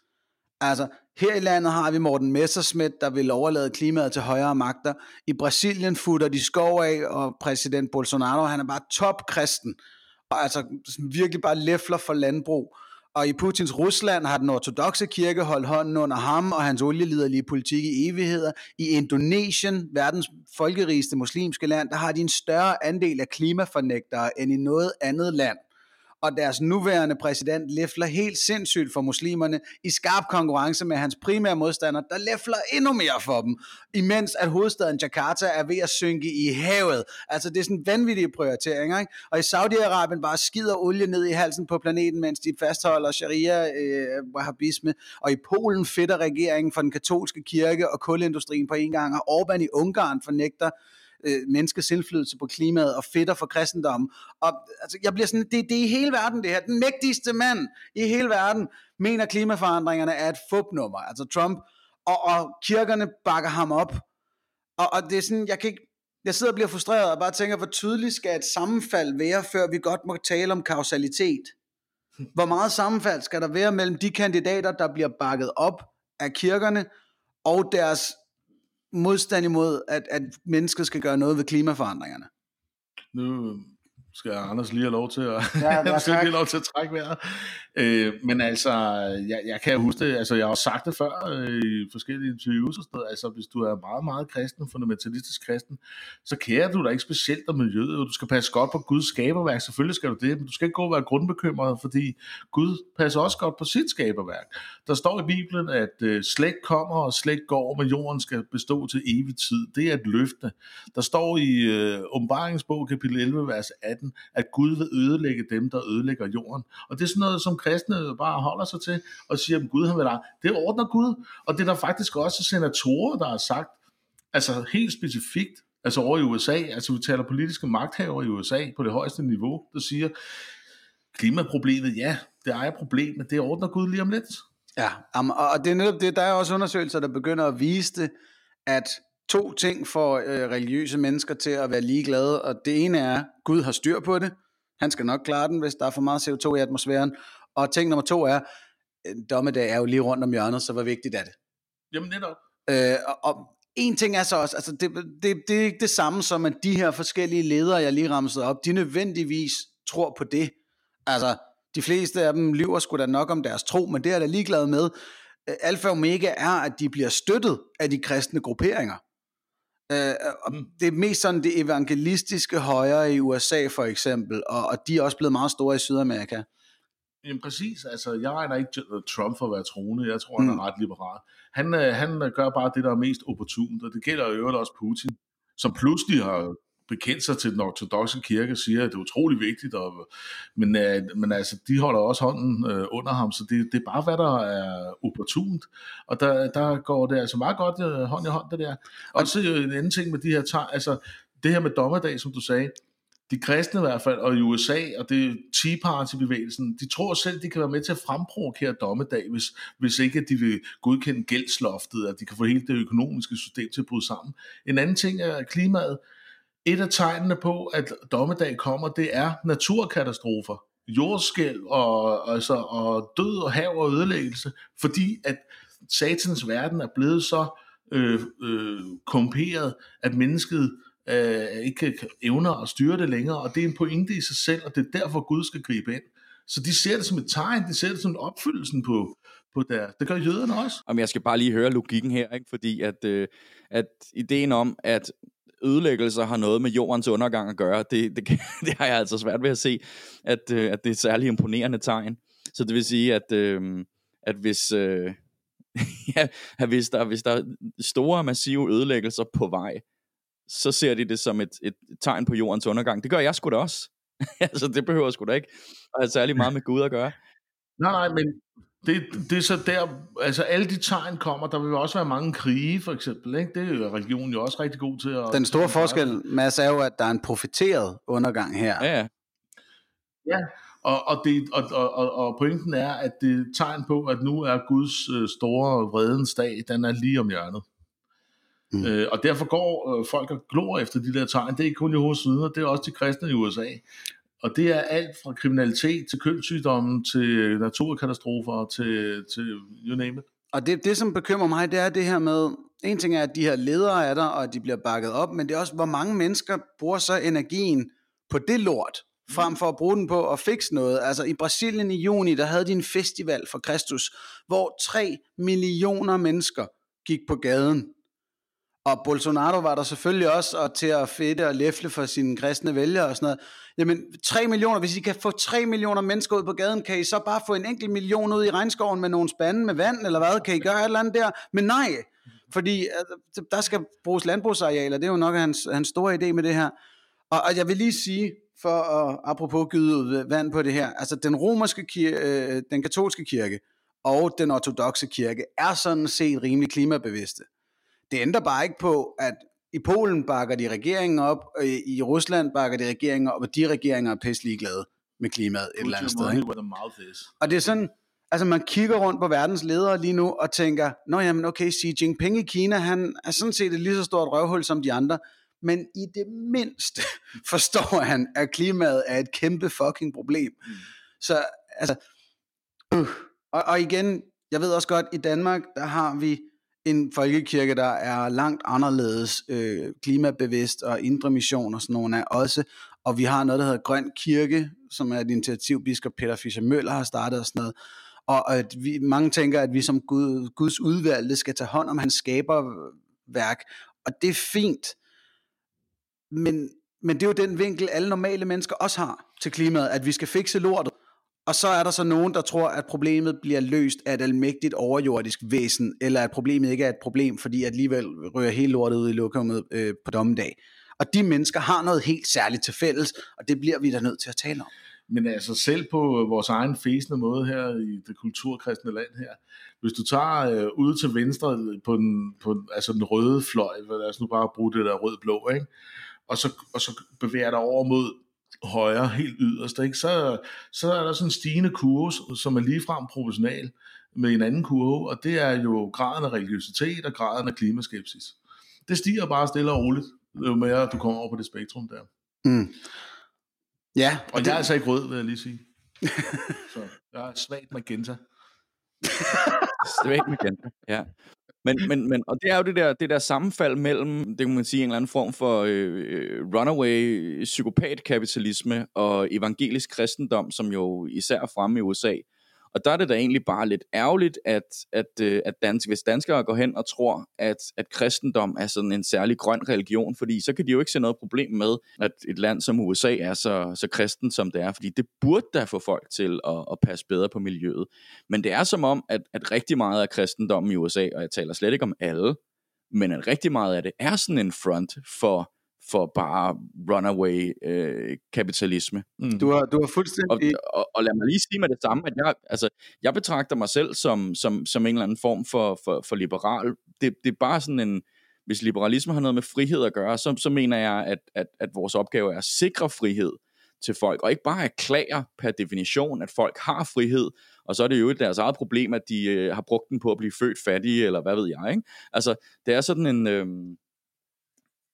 Altså, her i landet har vi Morten Messerschmidt, der vil overlade klimaet til højere magter. I Brasilien futter de skov af, og præsident Bolsonaro, han er bare topkristen. Og altså virkelig bare læfler for landbrug. Og i Putins Rusland har den ortodoxe kirke holdt hånden under ham og hans olieliderlige politik i evigheder. I Indonesien, verdens folkerigeste muslimske land, der har de en større andel af klimafornægtere end i noget andet land og deres nuværende præsident læfler helt sindssygt for muslimerne i skarp konkurrence med hans primære modstander, der læfler endnu mere for dem, imens at hovedstaden Jakarta er ved at synke i havet. Altså det er sådan vanvittige prioriteringer, ikke? Og i Saudi-Arabien bare skider olie ned i halsen på planeten, mens de fastholder sharia, øh, wahhabisme, og i Polen fedter regeringen for den katolske kirke og kulindustrien på en gang, og Orbán i Ungarn fornægter øh, menneskets indflydelse på klimaet og fedter for kristendommen. Og altså, jeg bliver sådan, det, det er i hele verden det her. Den mægtigste mand i hele verden mener klimaforandringerne er et fupnummer. Altså Trump og, og kirkerne bakker ham op. Og, og det er sådan, jeg kan ikke, jeg sidder og bliver frustreret og bare tænker, hvor tydeligt skal et sammenfald være, før vi godt må tale om kausalitet. Hvor meget sammenfald skal der være mellem de kandidater, der bliver bakket op af kirkerne, og deres modstand imod, at, at mennesker skal gøre noget ved klimaforandringerne? Nu skal Anders lige have lov til at, ja, skal lige lov til at trække vejret. Øh, men altså, jeg, jeg kan huske det, altså jeg har også sagt det før øh, i forskellige interviews og sådan noget, altså hvis du er meget, meget kristen, fundamentalistisk kristen, så kærer du dig ikke specielt om miljøet, du skal passe godt på Guds skaberværk, selvfølgelig skal du det, men du skal ikke gå og være grundbekymret, fordi Gud passer også godt på sit skaberværk. Der står i Bibelen, at øh, slægt kommer og slægt går, men jorden skal bestå til evig tid. Det er et løfte. Der står i øh, Åbenbaringsbog kapitel 11, vers 18, at Gud vil ødelægge dem, der ødelægger jorden. Og det er sådan noget, som kristne bare holder sig til og siger, at Gud han vil dig. Det ordner Gud. Og det er der faktisk også senatorer, der har sagt, altså helt specifikt, altså over i USA, altså vi taler politiske magthavere i USA på det højeste niveau, der siger, klimaproblemet, ja, det er et problem, men det ordner Gud lige om lidt. Ja, og det er netop det, der er også undersøgelser, der begynder at vise det, at to ting får øh, religiøse mennesker til at være ligeglade, og det ene er, Gud har styr på det, han skal nok klare den, hvis der er for meget CO2 i atmosfæren, og ting nummer to er, øh, dommedag er jo lige rundt om hjørnet, så hvor vigtigt er det? Jamen netop. Øh, og, og en ting er så også, altså det, det, det er ikke det samme som, at de her forskellige ledere, jeg lige ramsede op, de nødvendigvis tror på det. Altså, de fleste af dem lyver sgu da nok om deres tro, men det er der ligeglad med. Øh, alfa og omega er, at de bliver støttet af de kristne grupperinger. Øh, det er mest sådan det evangelistiske højre i USA for eksempel, og, og de er også blevet meget store i Sydamerika. Jamen præcis, altså jeg regner ikke Trump for at være troende, jeg tror han er mm. ret liberal. Han, øh, han gør bare det, der er mest opportunt, og det gælder jo øvrigt også Putin, som pludselig har bekendt sig til den ortodoxe kirke og siger, at det er utrolig vigtigt, og, men, øh, men altså, de holder også hånden øh, under ham, så det, det er bare, hvad der er opportunt, og der, der går det altså meget godt øh, hånd i hånd, det der. Og så øh, en anden ting med de her, altså det her med dommerdag, som du sagde, de kristne i hvert fald, og i USA, og det Tea Party-bevægelsen, de tror selv, de kan være med til at fremprovokere dommedag, hvis, hvis ikke de vil godkende gældsloftet, at de kan få hele det økonomiske system til at bryde sammen. En anden ting er klimaet. Et af tegnene på, at dommedag kommer, det er naturkatastrofer. Jordskælv og, altså, og død og hav og ødelæggelse, fordi at satans verden er blevet så øh, øh, komperet, at mennesket øh, ikke evner at styre det længere, og det er en pointe i sig selv, og det er derfor Gud skal gribe ind. Så de ser det som et tegn, de ser det som en opfyldelsen på, på der. Det gør jøderne også. Om jeg skal bare lige høre logikken her, ikke? fordi at, øh, at ideen om, at ødelæggelser har noget med jordens undergang at gøre, det, det, det har jeg altså svært ved at se, at, øh, at det er et særligt imponerende tegn. Så det vil sige, at, øh, at hvis, øh, ja, at hvis, der, hvis der er store, massive ødelæggelser på vej, så ser de det som et, et tegn på jordens undergang. Det gør jeg sgu da også. altså, det behøver sgu da ikke at have særlig meget med Gud at gøre. Nej, nej, men det, det er så der, altså alle de tegn kommer, der vil også være mange krige, for eksempel, ikke? det er jo religionen jo også rigtig god til at... Den store forskel, Mads, er jo, at der er en profeteret undergang her. Ja, ja. Ja, og, og, det, og, og, og pointen er, at det er tegn på, at nu er Guds øh, store vredens dag, den er lige om hjørnet. Mm. Øh, og derfor går øh, folk og glor efter de der tegn. Det er ikke kun Jehovas vidner, det er også de kristne i USA. Og det er alt fra kriminalitet til kønssygdomme, til naturkatastrofer, til, til you name it. Og det, det, som bekymrer mig, det er det her med, en ting er, at de her ledere er der, og at de bliver bakket op, men det er også, hvor mange mennesker bruger så energien på det lort, frem for at bruge den på at fikse noget. Altså i Brasilien i juni, der havde de en festival for Kristus, hvor 3 millioner mennesker gik på gaden og Bolsonaro var der selvfølgelig også, og til at fedte og læfle for sine kristne vælgere og sådan noget. Jamen, 3 millioner, hvis I kan få 3 millioner mennesker ud på gaden, kan I så bare få en enkelt million ud i regnskoven med nogle spande med vand, eller hvad? Kan I gøre et eller andet der? Men nej, fordi altså, der skal bruges landbrugsarealer, det er jo nok hans, hans store idé med det her. Og, og jeg vil lige sige, for at apropos gyde vand på det her, altså den romerske kirke, øh, den katolske kirke og den ortodoxe kirke er sådan set rimelig klimabevidste. Det ændrer bare ikke på, at i Polen bakker de regeringen op, og i Rusland bakker de regeringen op, og de regeringer er pisse glade med klimaet et eller andet sted. Ikke? Og det er sådan, altså man kigger rundt på verdens ledere lige nu og tænker, nå jamen okay, Xi Jinping i Kina, han er sådan set et lige så stort røvhul som de andre, men i det mindste forstår han, at klimaet er et kæmpe fucking problem. Mm. Så altså, øh. og, og igen, jeg ved også godt, i Danmark, der har vi en folkekirke, der er langt anderledes øh, klimabevidst og indre mission og sådan nogle af også. Og vi har noget, der hedder Grøn Kirke, som er et initiativ, biskop Peter Fischer Møller har startet og sådan noget. Og at vi, mange tænker, at vi som Gud, Guds udvalgte skal tage hånd om hans skaberværk. Og det er fint. Men, men det er jo den vinkel, alle normale mennesker også har til klimaet, at vi skal fikse lortet. Og så er der så nogen, der tror, at problemet bliver løst af et almægtigt overjordisk væsen, eller at problemet ikke er et problem, fordi at alligevel rører hele lortet ud i lokummet øh, på dommedag. Og de mennesker har noget helt særligt til fælles, og det bliver vi da nødt til at tale om. Men altså selv på øh, vores egen fæsende måde her i det kulturkristne land her, hvis du tager øh, ude til venstre på den, på, altså den røde fløj, lad os nu bare bruge det der rød-blå, ikke? Og, så, og så bevæger dig over mod højre, helt yderst, ikke? Så, så er der sådan en stigende kurve, som er ligefrem proportional med en anden kurve, og det er jo graden af religiøsitet og graden af klimaskepsis. Det stiger bare stille og roligt, jo mere du kommer over på det spektrum der. Mm. Ja. Og, og det er altså ikke rød, vil jeg lige sige. så jeg er svagt magenta. svagt magenta, ja. Men, men, men, og det er jo det der, det der sammenfald mellem, det kan man sige, en eller anden form for øh, øh runaway psykopatkapitalisme og evangelisk kristendom, som jo især er fremme i USA. Og der er det da egentlig bare lidt ærgerligt, at, at, øh, at dansk, hvis danskere går hen og tror, at, at kristendom er sådan en særlig grøn religion, fordi så kan de jo ikke se noget problem med, at et land som USA er så, så kristen, som det er, fordi det burde da få folk til at, at passe bedre på miljøet. Men det er som om, at, at rigtig meget af kristendommen i USA, og jeg taler slet ikke om alle, men at rigtig meget af det er sådan en front for for bare runaway øh, kapitalisme. Mm. Du, har, du har fuldstændig... Og, og, og lad mig lige sige med det samme, at jeg, altså, jeg betragter mig selv som, som, som en eller anden form for, for, for liberal. Det, det er bare sådan en... Hvis liberalisme har noget med frihed at gøre, så, så mener jeg, at, at, at vores opgave er at sikre frihed til folk, og ikke bare erklære per definition, at folk har frihed, og så er det jo deres eget problem, at de øh, har brugt den på at blive født fattige, eller hvad ved jeg. Ikke? Altså, det er sådan en... Øh, øh,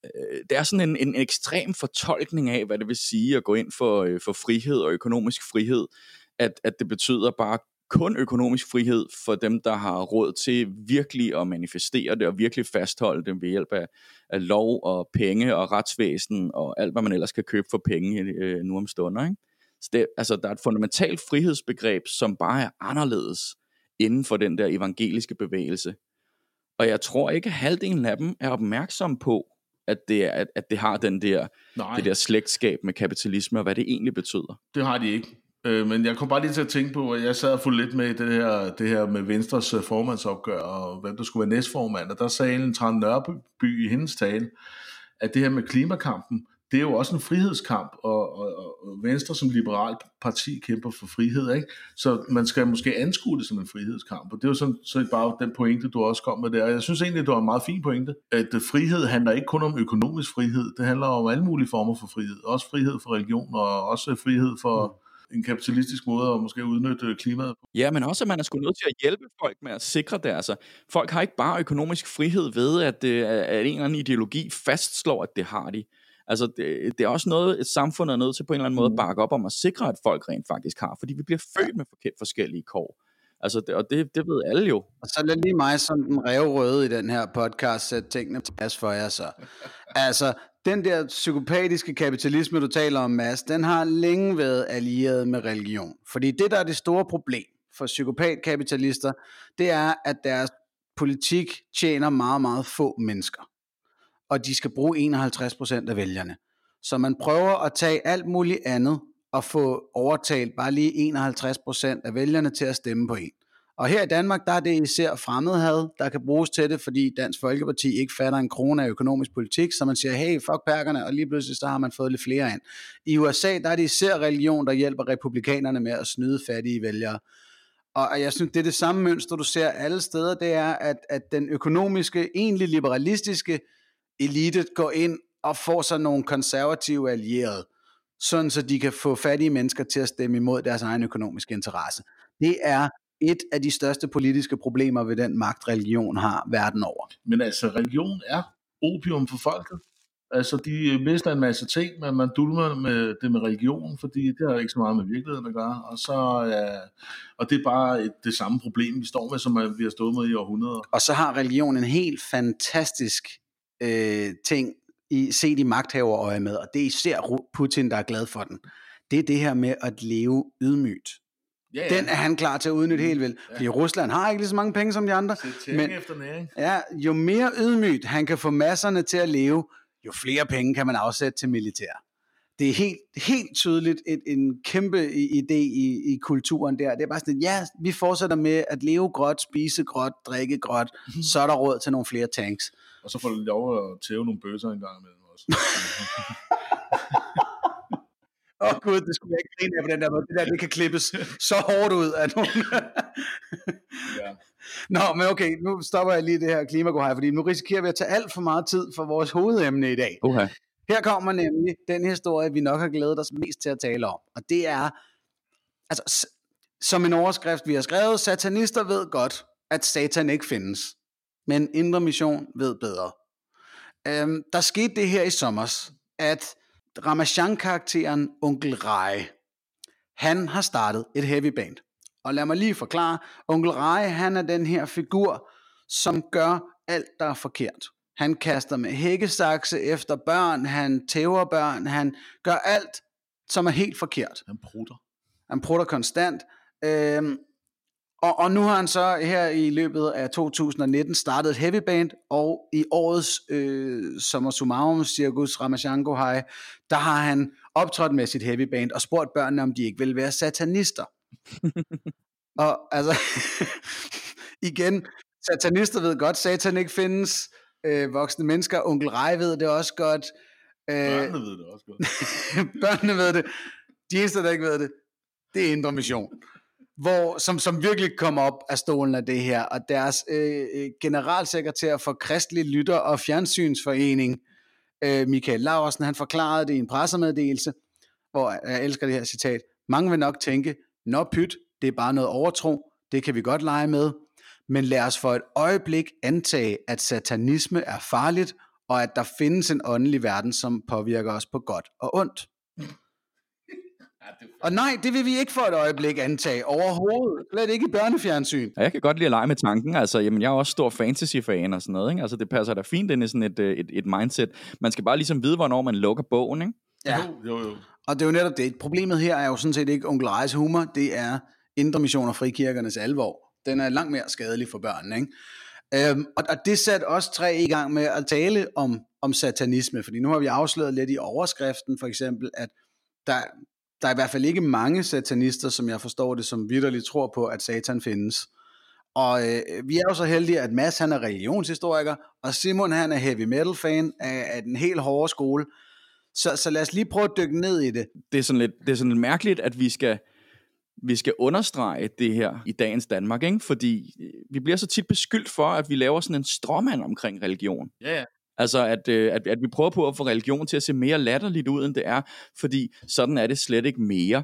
Øh, det er sådan en, en ekstrem fortolkning af, hvad det vil sige at gå ind for, øh, for frihed og økonomisk frihed, at, at det betyder bare kun økonomisk frihed for dem, der har råd til virkelig at manifestere det, og virkelig fastholde det ved hjælp af, af lov og penge og retsvæsen, og alt, hvad man ellers kan købe for penge øh, nu om stunder. Ikke? Så det, altså, der er et fundamentalt frihedsbegreb, som bare er anderledes inden for den der evangeliske bevægelse. Og jeg tror ikke, at halvdelen af dem er opmærksom på, at det, er, at, at det har den der, Nej. det der slægtskab med kapitalisme, og hvad det egentlig betyder. Det har de ikke. Øh, men jeg kom bare lige til at tænke på, at jeg sad og fulgte lidt med i det her, det her med Venstres øh, formandsopgør, og hvem der skulle være næstformand, og der sagde Ellen Tran Nørby i hendes tale, at det her med klimakampen, det er jo også en frihedskamp, og, og, og Venstre som liberal parti kæmper for frihed, ikke? så man skal måske anskue det som en frihedskamp, og det er jo sådan, så bare den pointe, du også kom med der. Jeg synes egentlig, det var en meget fin pointe, at øh, frihed handler ikke kun om økonomisk frihed, det handler om alle mulige former for frihed, også frihed for religion, og også frihed for en kapitalistisk måde at måske udnytte klimaet på. Ja, men også, at man er sgu nødt til at hjælpe folk med at sikre det. Altså, folk har ikke bare økonomisk frihed ved, at, øh, at en eller anden ideologi fastslår, at det har de. Altså, det, det er også noget, et samfund er nødt til på en eller anden måde at bakke op om at sikre, at folk rent faktisk har, fordi vi bliver født med forskellige kår. Altså, det, og det, det ved alle jo. Og så lad lige mig som den røde i den her podcast sætte tingene på plads for jer så. Altså, den der psykopatiske kapitalisme, du taler om, Mads, den har længe været allieret med religion. Fordi det, der er det store problem for psykopatkapitalister, det er, at deres politik tjener meget, meget få mennesker. Og de skal bruge 51% af vælgerne. Så man prøver at tage alt muligt andet og få overtalt bare lige 51% af vælgerne til at stemme på en. Og her i Danmark, der er det især fremmedhad, der kan bruges til det, fordi Dansk Folkeparti ikke fatter en krone af økonomisk politik, så man siger, hey, fuck perkerne, og lige pludselig så har man fået lidt flere ind. I USA, der er det især religion, der hjælper republikanerne med at snyde fattige vælgere. Og jeg synes, det er det samme mønster, du ser alle steder, det er, at, at den økonomiske, egentlig liberalistiske elite går ind og får sig nogle konservative allierede, sådan så de kan få fattige mennesker til at stemme imod deres egen økonomiske interesse. Det er et af de største politiske problemer ved den magt, religion har verden over. Men altså, religion er opium for folket. Altså, de mister en masse ting, men man dulmer med det med religion, fordi det har ikke så meget med virkeligheden at gøre. Og, så, ja, og det er bare et, det samme problem, vi står med, som vi har stået med i århundreder. Og så har religion en helt fantastisk øh, ting, i, set i magthaverøje med, og det er især Putin, der er glad for den. Det er det her med at leve ydmygt. Ja, ja. Den er han klar til at udnytte helt vildt. Ja. Fordi Rusland har ikke lige så mange penge som de andre. Men efter næring. Ja, jo mere ydmygt han kan få masserne til at leve, jo flere penge kan man afsætte til militær. Det er helt, helt tydeligt et, en kæmpe idé i, i kulturen der. Det er bare sådan, ja, vi fortsætter med at leve gråt, spise gråt, drikke gråt, mhm. så er der råd til nogle flere tanks. Og så får du lov at tæve nogle bøsser en gang imellem også. Åh oh, gud, det skulle jeg ikke grine af på den der måde. Det der, det kan klippes så hårdt ud af nogen. ja. Nå, men okay, nu stopper jeg lige det her klimagohej, fordi nu risikerer vi at tage alt for meget tid for vores hovedemne i dag. Okay. Her kommer nemlig den historie, vi nok har glædet os mest til at tale om. Og det er, altså, som en overskrift, vi har skrevet, satanister ved godt, at satan ikke findes. Men Indre Mission ved bedre. Øhm, der skete det her i sommer, at Ramachan-karakteren Onkel Rai, han har startet et heavy band. Og lad mig lige forklare, Onkel Rai, han er den her figur, som gør alt, der er forkert. Han kaster med hækkesakse efter børn, han tæver børn, han gør alt, som er helt forkert. Han prutter. Han prutter konstant. Øhm, og, og nu har han så her i løbet af 2019 startet et heavy band, og i årets øh, Sommer Sumarum Circus Ramachango High, der har han optrådt med sit heavy band og spurgt børnene, om de ikke vil være satanister. og altså, igen, satanister ved godt, satan ikke findes, øh, voksne mennesker, onkel Rej ved det også godt. Øh, børnene ved det også godt. børnene ved det. De eneste, der ikke ved det, det er Indre Mission hvor, som, som virkelig kom op af stolen af det her, og deres øh, øh, generalsekretær for Kristelig Lytter og Fjernsynsforening, øh, Michael Laursen, han forklarede det i en pressemeddelelse, hvor øh, jeg elsker det her citat, mange vil nok tænke, nå pyt, det er bare noget overtro, det kan vi godt lege med, men lad os for et øjeblik antage, at satanisme er farligt, og at der findes en åndelig verden, som påvirker os på godt og ondt. Og nej, det vil vi ikke for et øjeblik antage overhovedet. Slet ikke i børnefjernsyn. Ja, jeg kan godt lide at lege med tanken. Altså, jamen, jeg er også stor fantasy-fan og sådan noget. Ikke? Altså, det passer da fint ind i sådan et, øh, et, et mindset. Man skal bare ligesom vide, hvornår man lukker bogen. Ikke? Ja. Jo, jo, jo. Og det er jo netop det. Problemet her er jo sådan set ikke onkel Rejes humor, det er indre mission og frikirkernes alvor. Den er langt mere skadelig for børnene. Ikke? Øhm, og, og det satte os tre i gang med at tale om, om satanisme, fordi nu har vi afsløret lidt i overskriften for eksempel, at der, der er i hvert fald ikke mange satanister, som jeg forstår det, som vidderligt tror på, at satan findes. Og øh, vi er jo så heldige, at Mads han er religionshistoriker, og Simon han er heavy metal fan af, af den helt hårde skole. Så, så lad os lige prøve at dykke ned i det. Det er sådan lidt, det er sådan lidt mærkeligt, at vi skal, vi skal understrege det her i dagens Danmark, ikke? fordi øh, vi bliver så tit beskyldt for, at vi laver sådan en stråmand omkring religion. Ja, ja. Altså, at, øh, at, at vi prøver på at få religion til at se mere latterligt ud, end det er, fordi sådan er det slet ikke mere.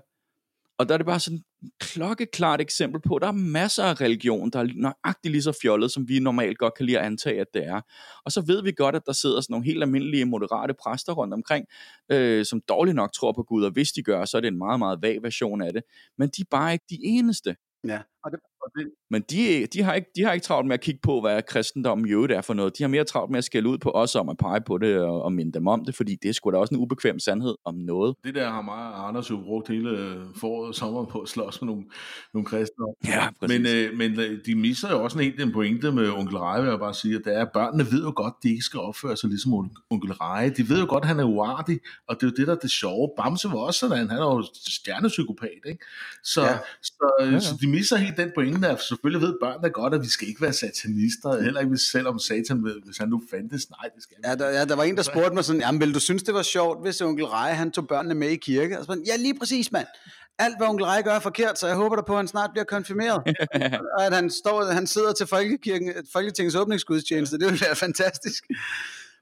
Og der er det bare sådan et klokkeklart eksempel på, at der er masser af religion, der er nøjagtigt lige så fjollet, som vi normalt godt kan lide at antage, at det er. Og så ved vi godt, at der sidder sådan nogle helt almindelige moderate præster rundt omkring, øh, som dårligt nok tror på Gud, og hvis de gør, så er det en meget, meget vag version af det. Men de er bare ikke de eneste. Ja, og det, og det, Men de, de, har ikke, de har ikke travlt med at kigge på, hvad kristendommen i øvrigt er for noget. De har mere travlt med at skælde ud på os om at pege på det og, og minde dem om det, fordi det er sgu da også en ubekvem sandhed om noget. det der har mig og Anders jo brugt hele øh, foråret og sommeren på at slås med nogle, nogle kristne. Ja, Men, øh, men øh, de misser jo også en helt en pointe med onkel Reje, vil jeg bare sige, at det er, at børnene ved jo godt, at de ikke skal opføre sig ligesom on- onkel Reje. De ved jo godt, at han er uartig, og det er jo det, der er det sjove. Bamse var også sådan, han er jo stjernepsykopat, ikke? Så, Ja. Så, øh, ja. ja. så de misser helt den pointe, at selvfølgelig ved børnene godt, at vi skal ikke være satanister, heller ikke selvom satan, ved- hvis han nu fandtes. Nej, det skal Ja, der, ja, der var en, der spurgte mig sådan, jamen vil du synes, det var sjovt, hvis onkel Reje, han tog børnene med i kirke? Og så, ja, lige præcis, mand. Alt, hvad onkel Reje gør, er forkert, så jeg håber da på, at han snart bliver konfirmeret. og at han, står, han sidder til Folkekirken, Folketingets åbningsgudstjeneste, det ville være fantastisk.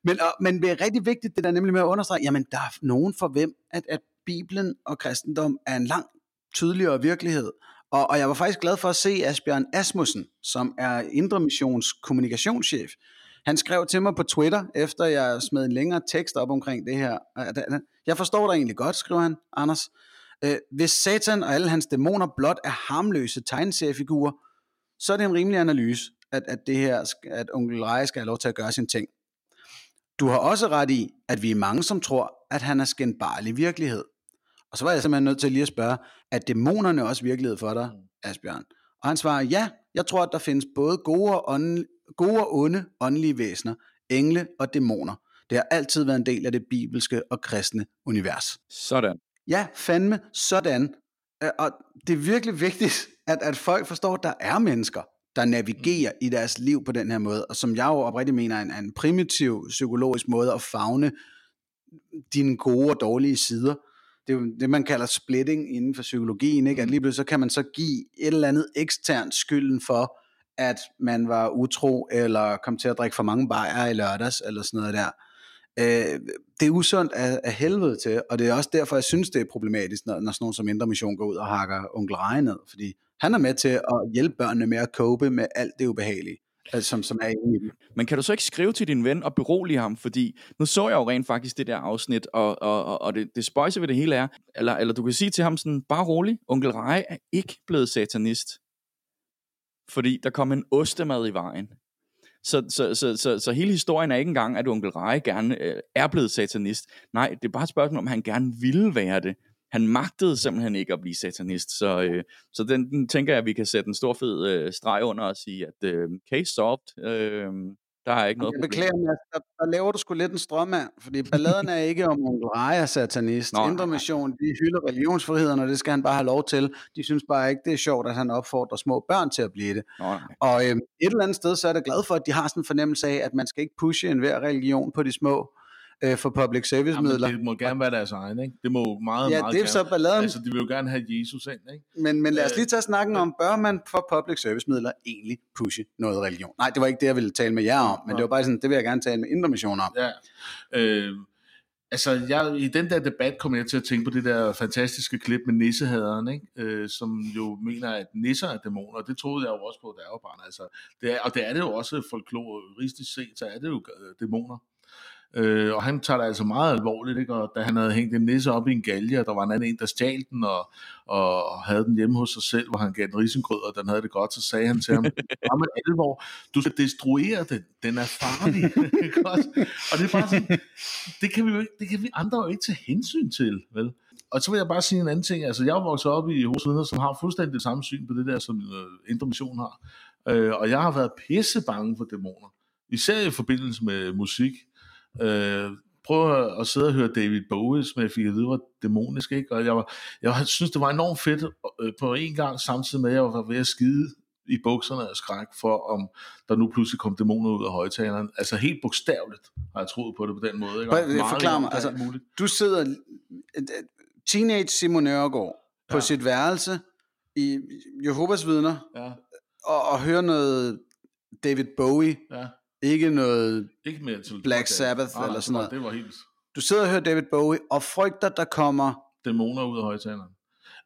Men, og, men det er rigtig vigtigt, det der nemlig med at understrege, jamen der er nogen for hvem, at, at Bibelen og kristendom er en langt tydeligere virkelighed. Og, og jeg var faktisk glad for at se Asbjørn Asmussen, som er Indre Missions kommunikationschef. Han skrev til mig på Twitter, efter jeg smed en længere tekst op omkring det her. Øh, jeg forstår dig egentlig godt, skriver han, Anders. Øh, Hvis Satan og alle hans dæmoner blot er harmløse tegneseriefigurer, så er det en rimelig analyse, at, at det her, at onkel Reje skal have lov til at gøre sin ting. Du har også ret i, at vi er mange, som tror, at han er skændbarlig virkelighed. Og så var jeg simpelthen nødt til lige at spørge, er dæmonerne også virkelighed for dig, Asbjørn? Og han svarer, ja, jeg tror, at der findes både gode og, ånde, gode og onde åndelige væsener, engle og dæmoner. Det har altid været en del af det bibelske og kristne univers. Sådan. Ja, fandme sådan. Og det er virkelig vigtigt, at, at folk forstår, at der er mennesker, der navigerer i deres liv på den her måde, og som jeg jo oprigtigt mener er en, er en primitiv psykologisk måde at fagne dine gode og dårlige sider. Det er jo det, man kalder splitting inden for psykologien, ikke? at lige pludselig så kan man så give et eller andet eksternt skylden for, at man var utro, eller kom til at drikke for mange bajer i lørdags, eller sådan noget der. Øh, det er usundt af, af helvede til, og det er også derfor, jeg synes, det er problematisk, når, når sådan nogen som Indre Mission går ud og hakker onkel Reje ned, fordi han er med til at hjælpe børnene med at cope med alt det ubehagelige, altså, som, som er inde i dem. Men kan du så ikke skrive til din ven og berolige ham? Fordi nu så jeg jo rent faktisk det der afsnit, og, og, og, og det, det spøjse ved det hele er, eller, eller du kan sige til ham sådan, bare rolig, onkel Reje er ikke blevet satanist. Fordi der kom en ostemad i vejen. Så, så, så, så, så hele historien er ikke engang, at onkel Reje gerne øh, er blevet satanist. Nej, det er bare et spørgsmål, om han gerne ville være det. Han magtede simpelthen ikke at blive satanist. Så, øh, så den, den tænker jeg, at vi kan sætte en stor fed øh, streg under og sige, at øh, case solved. Øh, der er ikke noget Jeg beklager, Mads, der, der laver du sgu lidt en strømmand, fordi balladen er ikke om onkel Reje er satanist. Nå, Indre. Mission, de hylder religionsfriheden, og det skal han bare have lov til. De synes bare ikke, det er sjovt, at han opfordrer små børn til at blive det. Nå, nej. Og øhm, et eller andet sted, så er jeg da glad for, at de har sådan en fornemmelse af, at man skal ikke pushe enhver religion på de små øh, for public service midler. det må gerne være deres egen, ikke? Det må meget, Ja, meget det er gerne. så balladen. Altså, de vil jo gerne have Jesus ind, ikke? Men, men lad os Øh, lige tage snakken om, bør man for public service midler egentlig pushe noget religion? Nej, det var ikke det, jeg ville tale med jer om, men det var bare sådan, det vil jeg gerne tale med Indre Mission om. Ja. Øh, altså, jeg, i den der debat kom jeg til at tænke på det der fantastiske klip med nissehaderen, ikke? Øh, som jo mener, at nisser er dæmoner. Det troede jeg jo også på, da jeg var barn. Altså, det er, og det er det jo også folkloristisk set, så er det jo øh, dæmoner. Øh, og han tager det altså meget alvorligt, ikke? og da han havde hængt en nisse op i en galge, og der var en anden en, der stjal den, og, og havde den hjemme hos sig selv, hvor han gav den risengrød, og den havde det godt, så sagde han til ham, bare med alvor, du skal destruere den, den er farlig. ikke og det er bare sådan, det kan vi, jo ikke, det kan vi andre jo ikke tage hensyn til, vel? Og så vil jeg bare sige en anden ting, altså jeg er vokset op i Hovedvidner, som har fuldstændig det samme syn på det der, som øh, Indre Mission har, øh, og jeg har været pisse bange for dæmoner, især i forbindelse med musik, Øh, prøv at sidde og høre David Bowie, som jeg fik at vide var dæmonisk, ikke? og jeg, var, jeg synes, det var enormt fedt øh, på en gang, samtidig med, at jeg var ved at skide i bukserne af skræk for, om der nu pludselig kom dæmoner ud af højtaleren. Altså helt bogstaveligt har jeg troet på det på den måde. Ikke? Bare, forklar mig, altså, muligt. du sidder, teenage Simon Nørgaard, på ja. sit værelse i Jehovas vidner, ja. og, og hører noget David Bowie, ja. Ikke noget ikke til Black Sabbath ah, eller sådan noget. Det var helt... Du sidder og hører David Bowie og frygter, der kommer... Dæmoner ud af højtaleren.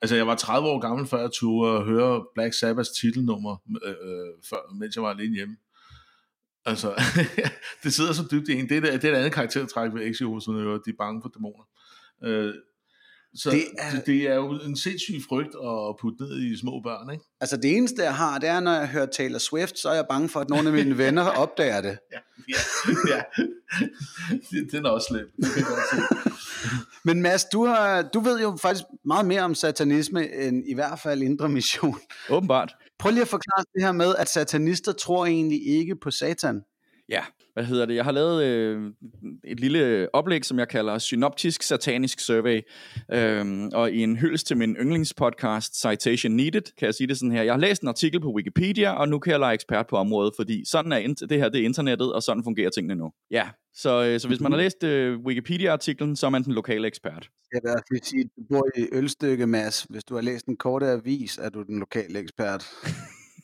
Altså, jeg var 30 år gammel, før jeg turde høre Black Sabbaths titelnummer, øh, øh, før, mens jeg var alene hjemme. Altså, det sidder så dybt i en. Det er, det er et andet karaktertræk ved Exio, som de er bange for dæmoner. Øh, så det er, det, det er jo en sindssyg frygt at putte ned i små børn, ikke? Altså det eneste, jeg har, det er, når jeg hører Taylor Swift, så er jeg bange for, at nogle af mine venner opdager det. Ja, ja, ja. Den er også slem. Men Mads, du, har, du ved jo faktisk meget mere om satanisme, end i hvert fald indre mission. Åbenbart. Prøv lige at forklare det her med, at satanister tror egentlig ikke på satan. Ja, hvad hedder det? Jeg har lavet øh, et lille oplæg, som jeg kalder Synoptisk Satanisk Survey. Øhm, og i en hyldest til min yndlingspodcast, Citation Needed, kan jeg sige det sådan her. Jeg har læst en artikel på Wikipedia, og nu kan jeg lege ekspert på området, fordi sådan er det her, det er internettet, og sådan fungerer tingene nu. Ja, så, øh, så hvis man har læst øh, Wikipedia-artiklen, så er man den lokale ekspert. Jeg vil sige, du bor i Ølstykke, Mads. Hvis du har læst en korte avis, er du den lokale ekspert.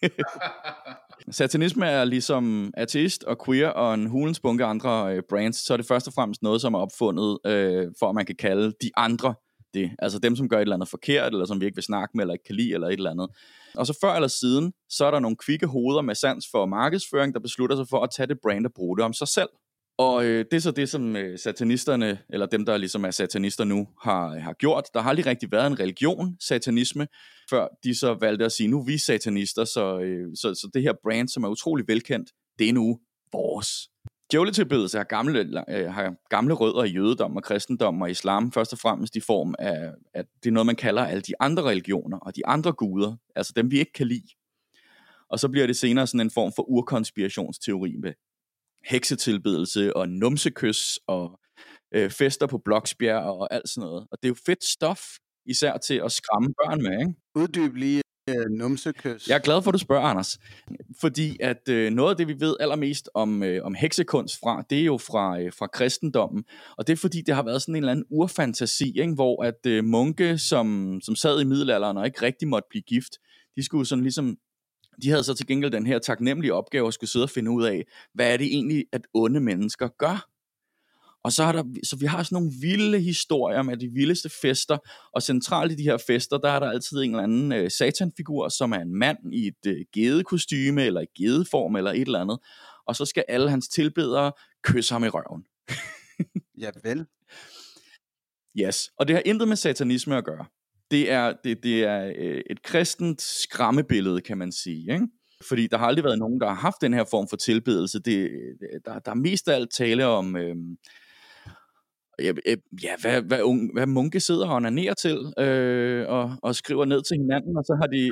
Satanisme er ligesom ateist og queer og en hulens bunke andre øh, brands, så er det først og fremmest noget, som er opfundet, øh, for at man kan kalde de andre det. Altså dem, som gør et eller andet forkert, eller som vi ikke vil snakke med, eller ikke kan lide, eller et eller andet. Og så før eller siden, så er der nogle kvikke hoveder med sans for markedsføring, der beslutter sig for at tage det brand og bruge det om sig selv. Og øh, det er så det, som øh, satanisterne, eller dem, der ligesom er satanister nu, har, øh, har gjort. Der har aldrig rigtig været en religion, satanisme, før de så valgte at sige, nu er vi satanister, så, øh, så, så det her brand, som er utrolig velkendt, det er nu vores. Djævletilbedelse har gamle, øh, har gamle rødder i jødedom og kristendom og islam, først og fremmest i form af, at det er noget, man kalder alle de andre religioner og de andre guder, altså dem, vi ikke kan lide. Og så bliver det senere sådan en form for urkonspirationsteori med heksetilbedelse og numsekys og øh, fester på Bloksbjerg og alt sådan noget. Og det er jo fedt stof, især til at skræmme børn med, ikke? Uddyb lige øh, numsekys. Jeg er glad for, at du spørger, Anders. Fordi at øh, noget af det, vi ved allermest om, øh, om heksekunst fra, det er jo fra, øh, fra kristendommen. Og det er fordi, det har været sådan en eller anden urfantasi, ikke? hvor at øh, munke, som, som sad i middelalderen og ikke rigtig måtte blive gift, de skulle sådan ligesom de havde så til gengæld den her taknemmelige opgave at skulle sidde og finde ud af, hvad er det egentlig, at onde mennesker gør? Og så, er der, så vi har sådan nogle vilde historier med de vildeste fester, og centralt i de her fester, der er der altid en eller anden øh, satanfigur, som er en mand i et øh, gedekostyme, eller i gedeform, eller et eller andet. Og så skal alle hans tilbedere kysse ham i røven. ja vel. Yes, og det har intet med satanisme at gøre det er, det, det er øh, et kristent skræmmebillede, kan man sige. Ikke? Fordi der har aldrig været nogen, der har haft den her form for tilbedelse. Det, øh, der, der er mest af alt tale om, øh, ja, øh, ja, hvad, hvad, unge, hvad munke sidder og onanerer til, øh, og, og skriver ned til hinanden, og så har de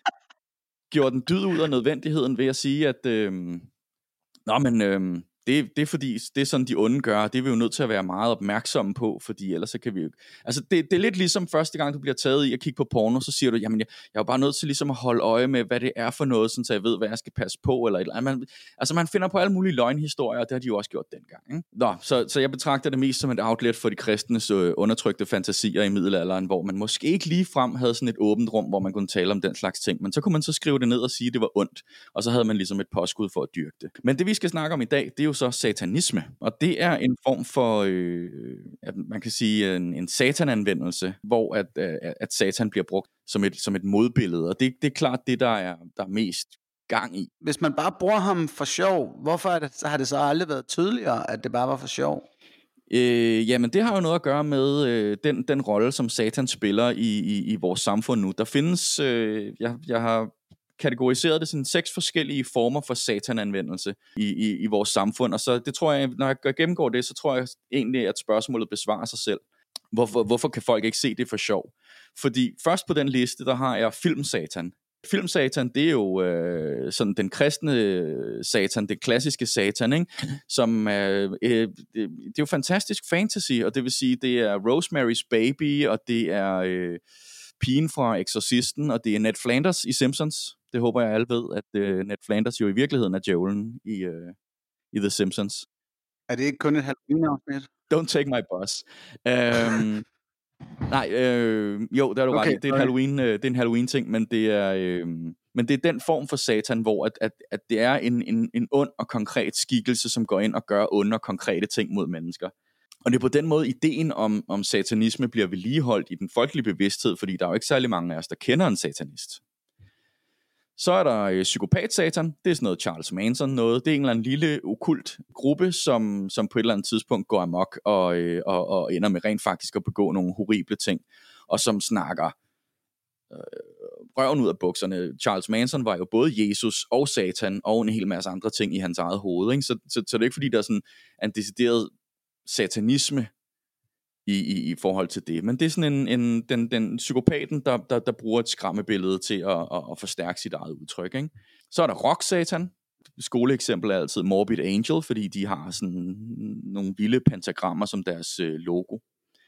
gjort en dyd ud af nødvendigheden ved at sige, at øh, Nå, men øh, det, det er fordi, det er sådan, de onde gør, det er vi jo nødt til at være meget opmærksomme på, fordi ellers så kan vi jo... Altså, det, det er lidt ligesom første gang, du bliver taget i at kigge på porno, så siger du, jamen, jeg, jeg er jo bare nødt til ligesom at holde øje med, hvad det er for noget, så jeg ved, hvad jeg skal passe på, eller et eller andet. Man, altså, man finder på alle mulige løgnhistorier, og det har de jo også gjort dengang. Ikke? Nå, så, så jeg betragter det mest som et outlet for de kristnes øh, undertrykte fantasier i middelalderen, hvor man måske ikke lige frem havde sådan et åbent rum, hvor man kunne tale om den slags ting, men så kunne man så skrive det ned og sige, at det var ondt, og så havde man ligesom et påskud for at dyrke det. Men det vi skal snakke om i dag, det er jo så satanisme. Og det er en form for, øh, at man kan sige, en, en satananvendelse, hvor at, at, at satan bliver brugt som et, som et modbillede. Og det, det er klart det, der er, der er mest gang i. Hvis man bare bruger ham for sjov, hvorfor er det, så har det så aldrig været tydeligere, at det bare var for sjov? Øh, jamen, det har jo noget at gøre med øh, den, den rolle, som Satan spiller i, i, i vores samfund nu. Der findes, øh, jeg, jeg har kategoriseret det sådan seks forskellige former for satananvendelse i, i, i vores samfund, og så det tror jeg, når jeg gennemgår det, så tror jeg egentlig, at spørgsmålet besvarer sig selv. Hvorfor, hvorfor kan folk ikke se det for sjov? Fordi først på den liste, der har jeg filmsatan. Filmsatan, det er jo øh, sådan den kristne øh, satan, det klassiske satan, ikke? som øh, øh, det er jo fantastisk fantasy, og det vil sige, det er Rosemary's Baby, og det er øh, pigen fra Exorcisten, og det er Ned Flanders i Simpsons. Det håber jeg alle ved, at øh, Ned Flanders jo i virkeligheden er djævlen i, øh, i The Simpsons. Er det ikke kun et Halloween-afsnit? Don't take my boss. Um, nej, øh, jo, der er du okay, ret. Det er, en Halloween, øh, det er en Halloween-ting, men det er... Øh, men det er den form for satan, hvor at, at, at det er en, en, en ond og konkret skikkelse, som går ind og gør onde og konkrete ting mod mennesker. Og det er på den måde, ideen om, om satanisme bliver vedligeholdt i den folkelige bevidsthed, fordi der er jo ikke særlig mange af os, der kender en satanist. Så er der øh, psykopat-satan, det er sådan noget Charles Manson noget. Det er en eller anden lille okult gruppe, som, som på et eller andet tidspunkt går amok og, øh, og, og ender med rent faktisk at begå nogle horrible ting, og som snakker øh, røven ud af bukserne. Charles Manson var jo både Jesus og Satan og en hel masse andre ting i hans eget hoved. Ikke? Så, så, så det er ikke fordi, der er sådan en decideret satanisme i, i, i forhold til det. Men det er sådan en, en den, den psykopaten, der, der, der bruger et skræmmebillede til at, at, at forstærke sit eget udtryk. Ikke? Så er der rock-satan. Skoleeksempel er altid Morbid Angel, fordi de har sådan nogle vilde pentagrammer som deres øh, logo.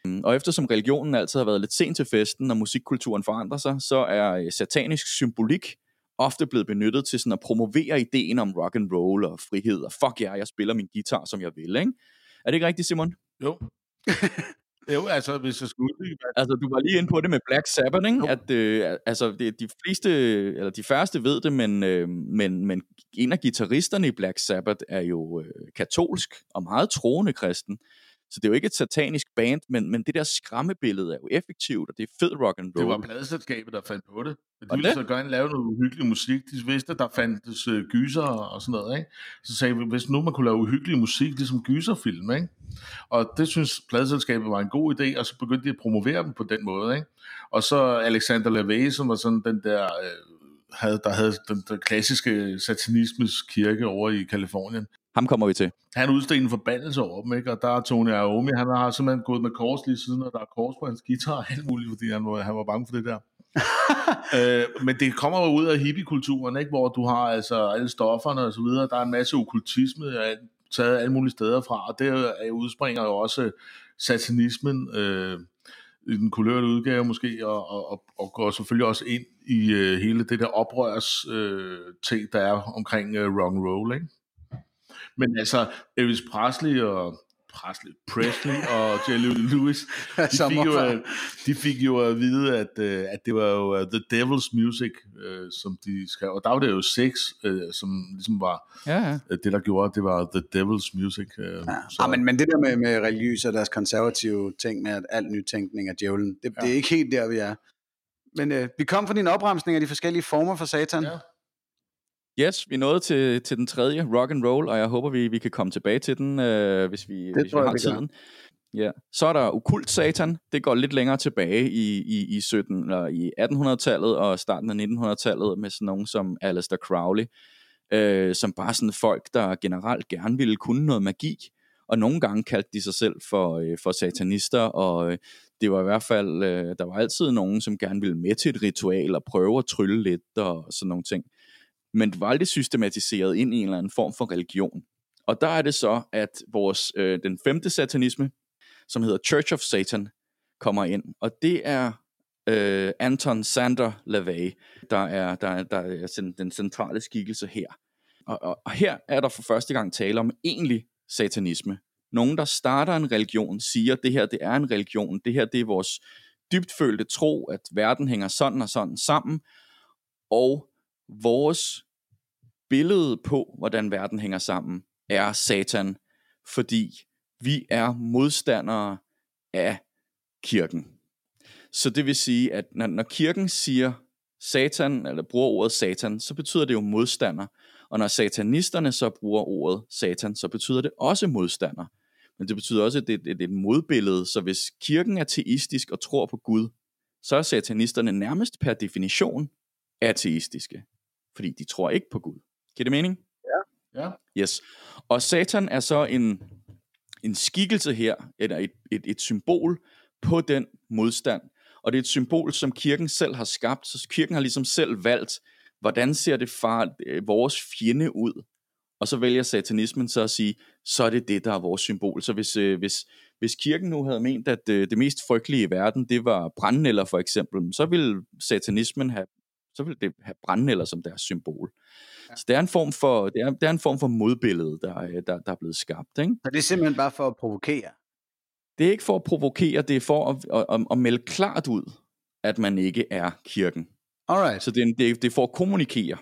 Mm, og eftersom religionen altid har været lidt sent til festen, og musikkulturen forandrer sig, så er øh, satanisk symbolik ofte blevet benyttet til sådan at promovere ideen om rock and roll og frihed, og fuck ja, jeg spiller min guitar, som jeg vil, ikke? Er det ikke rigtigt, Simon? Jo. Jo, altså hvis jeg skulle uddybe... Altså du var lige inde på det med Black Sabbath, ikke? Jo. At, øh, altså det, de fleste, eller de færreste ved det, men, øh, men, men en af gitarristerne i Black Sabbath er jo øh, katolsk og meget troende kristen. Så det er jo ikke et satanisk band, men, men det der skræmmebillede er jo effektivt, og det er fed rock and roll. Det var pladeselskabet, der fandt på det. De ville så gerne lave noget uhyggelig musik. De vidste, at der fandtes uh, gyser og sådan noget. Ikke? Så sagde vi, hvis nu man kunne lave uhyggelig musik, ligesom gyserfilm. Ikke? Og det synes pladeselskabet var en god idé, og så begyndte de at promovere dem på den måde. Ikke? Og så Alexander LaVey, som var sådan den der... Uh, havde, der havde den, den klassiske satanismes kirke over i Kalifornien. Ham kommer vi til. Han udsteder en forbandelse over dem, ikke? og der er Tony Iommi, han har simpelthen gået med kors lige siden, og der er kors på hans guitar og alt muligt, fordi han var, han var bange for det der. øh, men det kommer jo ud af hippiekulturen, ikke? hvor du har altså alle stofferne og så videre, der er en masse okkultisme, taget alle mulige steder fra, og det udspringer jo også satanismen, øh, i den kulørte udgave måske, og, og, og går selvfølgelig også ind i øh, hele det der oprørs øh, ting, der er omkring øh, Wrong roll, ikke? Men altså, Elvis Presley og Presley, Presley og Jerry Lewis, de fik, jo, de fik jo at vide, at, øh, at det var jo uh, The Devil's Music, uh, som de skrev. Og der var det jo sex, uh, som ligesom var ja, ja. det, der gjorde, at det var The Devil's Music. Uh, ja. Så. Ah, men, men det der med, med religiøse og deres konservative ting med, at alt nytænkning er djævlen, det, ja. det er ikke helt der, vi er. Men uh, vi kom fra din opremsning af de forskellige former for satan. Ja. Yes, vi nået til, til den tredje, rock and roll, og jeg håber, vi, vi kan komme tilbage til den, øh, hvis vi, det hvis tror vi har jeg, tiden. Ja. Så er der okult satan. Det går lidt længere tilbage i, i, i, 17, eller i 1800-tallet og starten af 1900-tallet med sådan nogen som Aleister Crowley, øh, som bare sådan folk, der generelt gerne ville kunne noget magi. Og nogle gange kaldte de sig selv for, øh, for satanister, og øh, det var i hvert fald, øh, der var altid nogen, som gerne ville med til et ritual og prøve at trylle lidt og sådan nogle ting men det var aldrig systematiseret ind i en eller anden form for religion. Og der er det så, at vores øh, den femte satanisme, som hedder Church of Satan, kommer ind. Og det er øh, Anton Sander LaVey, der er, der, der er den, centrale skikkelse her. Og, og, og her er der for første gang tale om egentlig satanisme. Nogen, der starter en religion, siger, at det her det er en religion, det her det er vores dybtfølte tro, at verden hænger sådan og sådan sammen, og vores billede på, hvordan verden hænger sammen, er Satan, fordi vi er modstandere af kirken. Så det vil sige, at når, når kirken siger Satan, eller bruger ordet Satan, så betyder det jo modstander. Og når satanisterne så bruger ordet Satan, så betyder det også modstander. Men det betyder også, at det er et modbillede. Så hvis kirken er teistisk og tror på Gud, så er satanisterne nærmest per definition ateistiske. Fordi de tror ikke på Gud. Giver det mening? Ja. Yes. Og Satan er så en, en skikkelse her, eller et, et, et symbol på den modstand. Og det er et symbol, som kirken selv har skabt, så kirken har ligesom selv valgt, hvordan ser det far, øh, vores fjende ud? Og så vælger satanismen så at sige, så er det det, der er vores symbol. Så hvis, øh, hvis, hvis kirken nu havde ment, at øh, det mest frygtelige i verden, det var brændnælder for eksempel, så ville satanismen have, så ville det have brændnælder som deres symbol. Ja. Så det er en form for, det er, det er en form for modbillede, der, er- der, der er blevet skabt. Ikke? Så det er simpelthen bare for at provokere. Det er ikke for at provokere, det er for at, at, at, at melde klart ud, at man ikke er kirken. Alright. Så det er, det det er for at kommunikere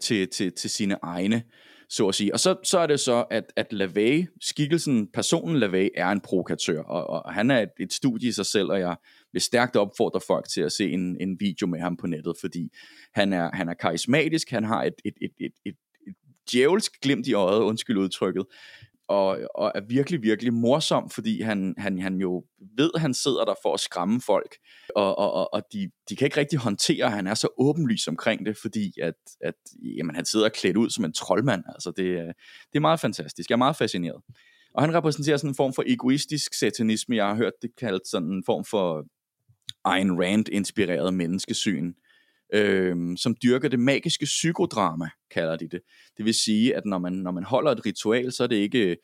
til, til, til sine egne, så at sige. Og så, så er det så, at, at LaVey, skikkelsen, personen LaVey, er en provokatør, og, og han er et, et studie i sig selv, og jeg vil stærkt opfordre folk til at se en, en video med ham på nettet, fordi han er, han er karismatisk, han har et, et, et, et, et, et djævelsk glimt i øjet, undskyld udtrykket, og, og er virkelig, virkelig morsom, fordi han, han, han jo ved, at han sidder der for at skræmme folk, og, og, og, og de, de kan ikke rigtig håndtere, at han er så åbenlys omkring det, fordi at, at jamen, han sidder klædt ud som en troldmand. Altså det, det er meget fantastisk. Jeg er meget fascineret. Og han repræsenterer sådan en form for egoistisk satanisme. Jeg har hørt det kaldt sådan en form for Ayn Rand-inspireret menneskesyn, øhm, som dyrker det magiske psykodrama, kalder de det. Det vil sige, at når man, når man holder et ritual, så er det ikke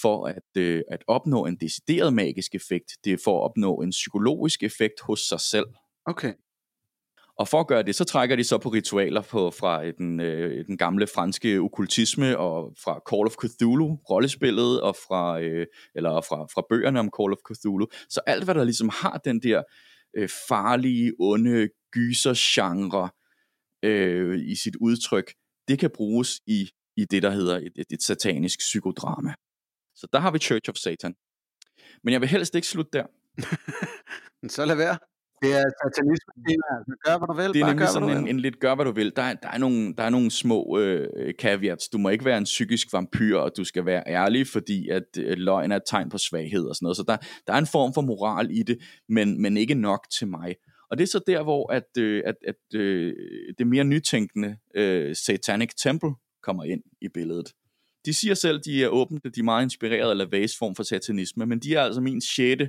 for at, øh, at opnå en decideret magisk effekt. Det er for at opnå en psykologisk effekt hos sig selv. Okay. Og for at gøre det, så trækker de så på ritualer på, fra den, øh, den gamle franske okkultisme og fra Call of Cthulhu, rollespillet, og fra, øh, eller fra, fra bøgerne om Call of Cthulhu. Så alt, hvad der ligesom har den der øh, farlige, onde gyser-genre øh, i sit udtryk, det kan bruges i, i det, der hedder et, et, et satanisk psykodrama. Så der har vi Church of Satan. Men jeg vil helst ikke slutte der. Men så lad være. Det er satanisme. Det er, altså, gør, hvad du vil. Det er nemlig sådan en, en lidt gør, hvad du vil. Der, er- der, er, nogle, der er nogle små øh, caveats. Du må ikke være en psykisk vampyr, og du skal være ærlig, fordi at øh, løgn er et tegn på svaghed og sådan noget. Så der, der er en form for moral i det, men, men ikke nok til mig. Og det er så der, hvor at, øh, at, at øh, det mere nytænkende øh, Satanic Temple kommer ind i billedet. De siger selv, de er åbne, de er meget inspireret af LaVeys form for satanisme, men de er altså min sjette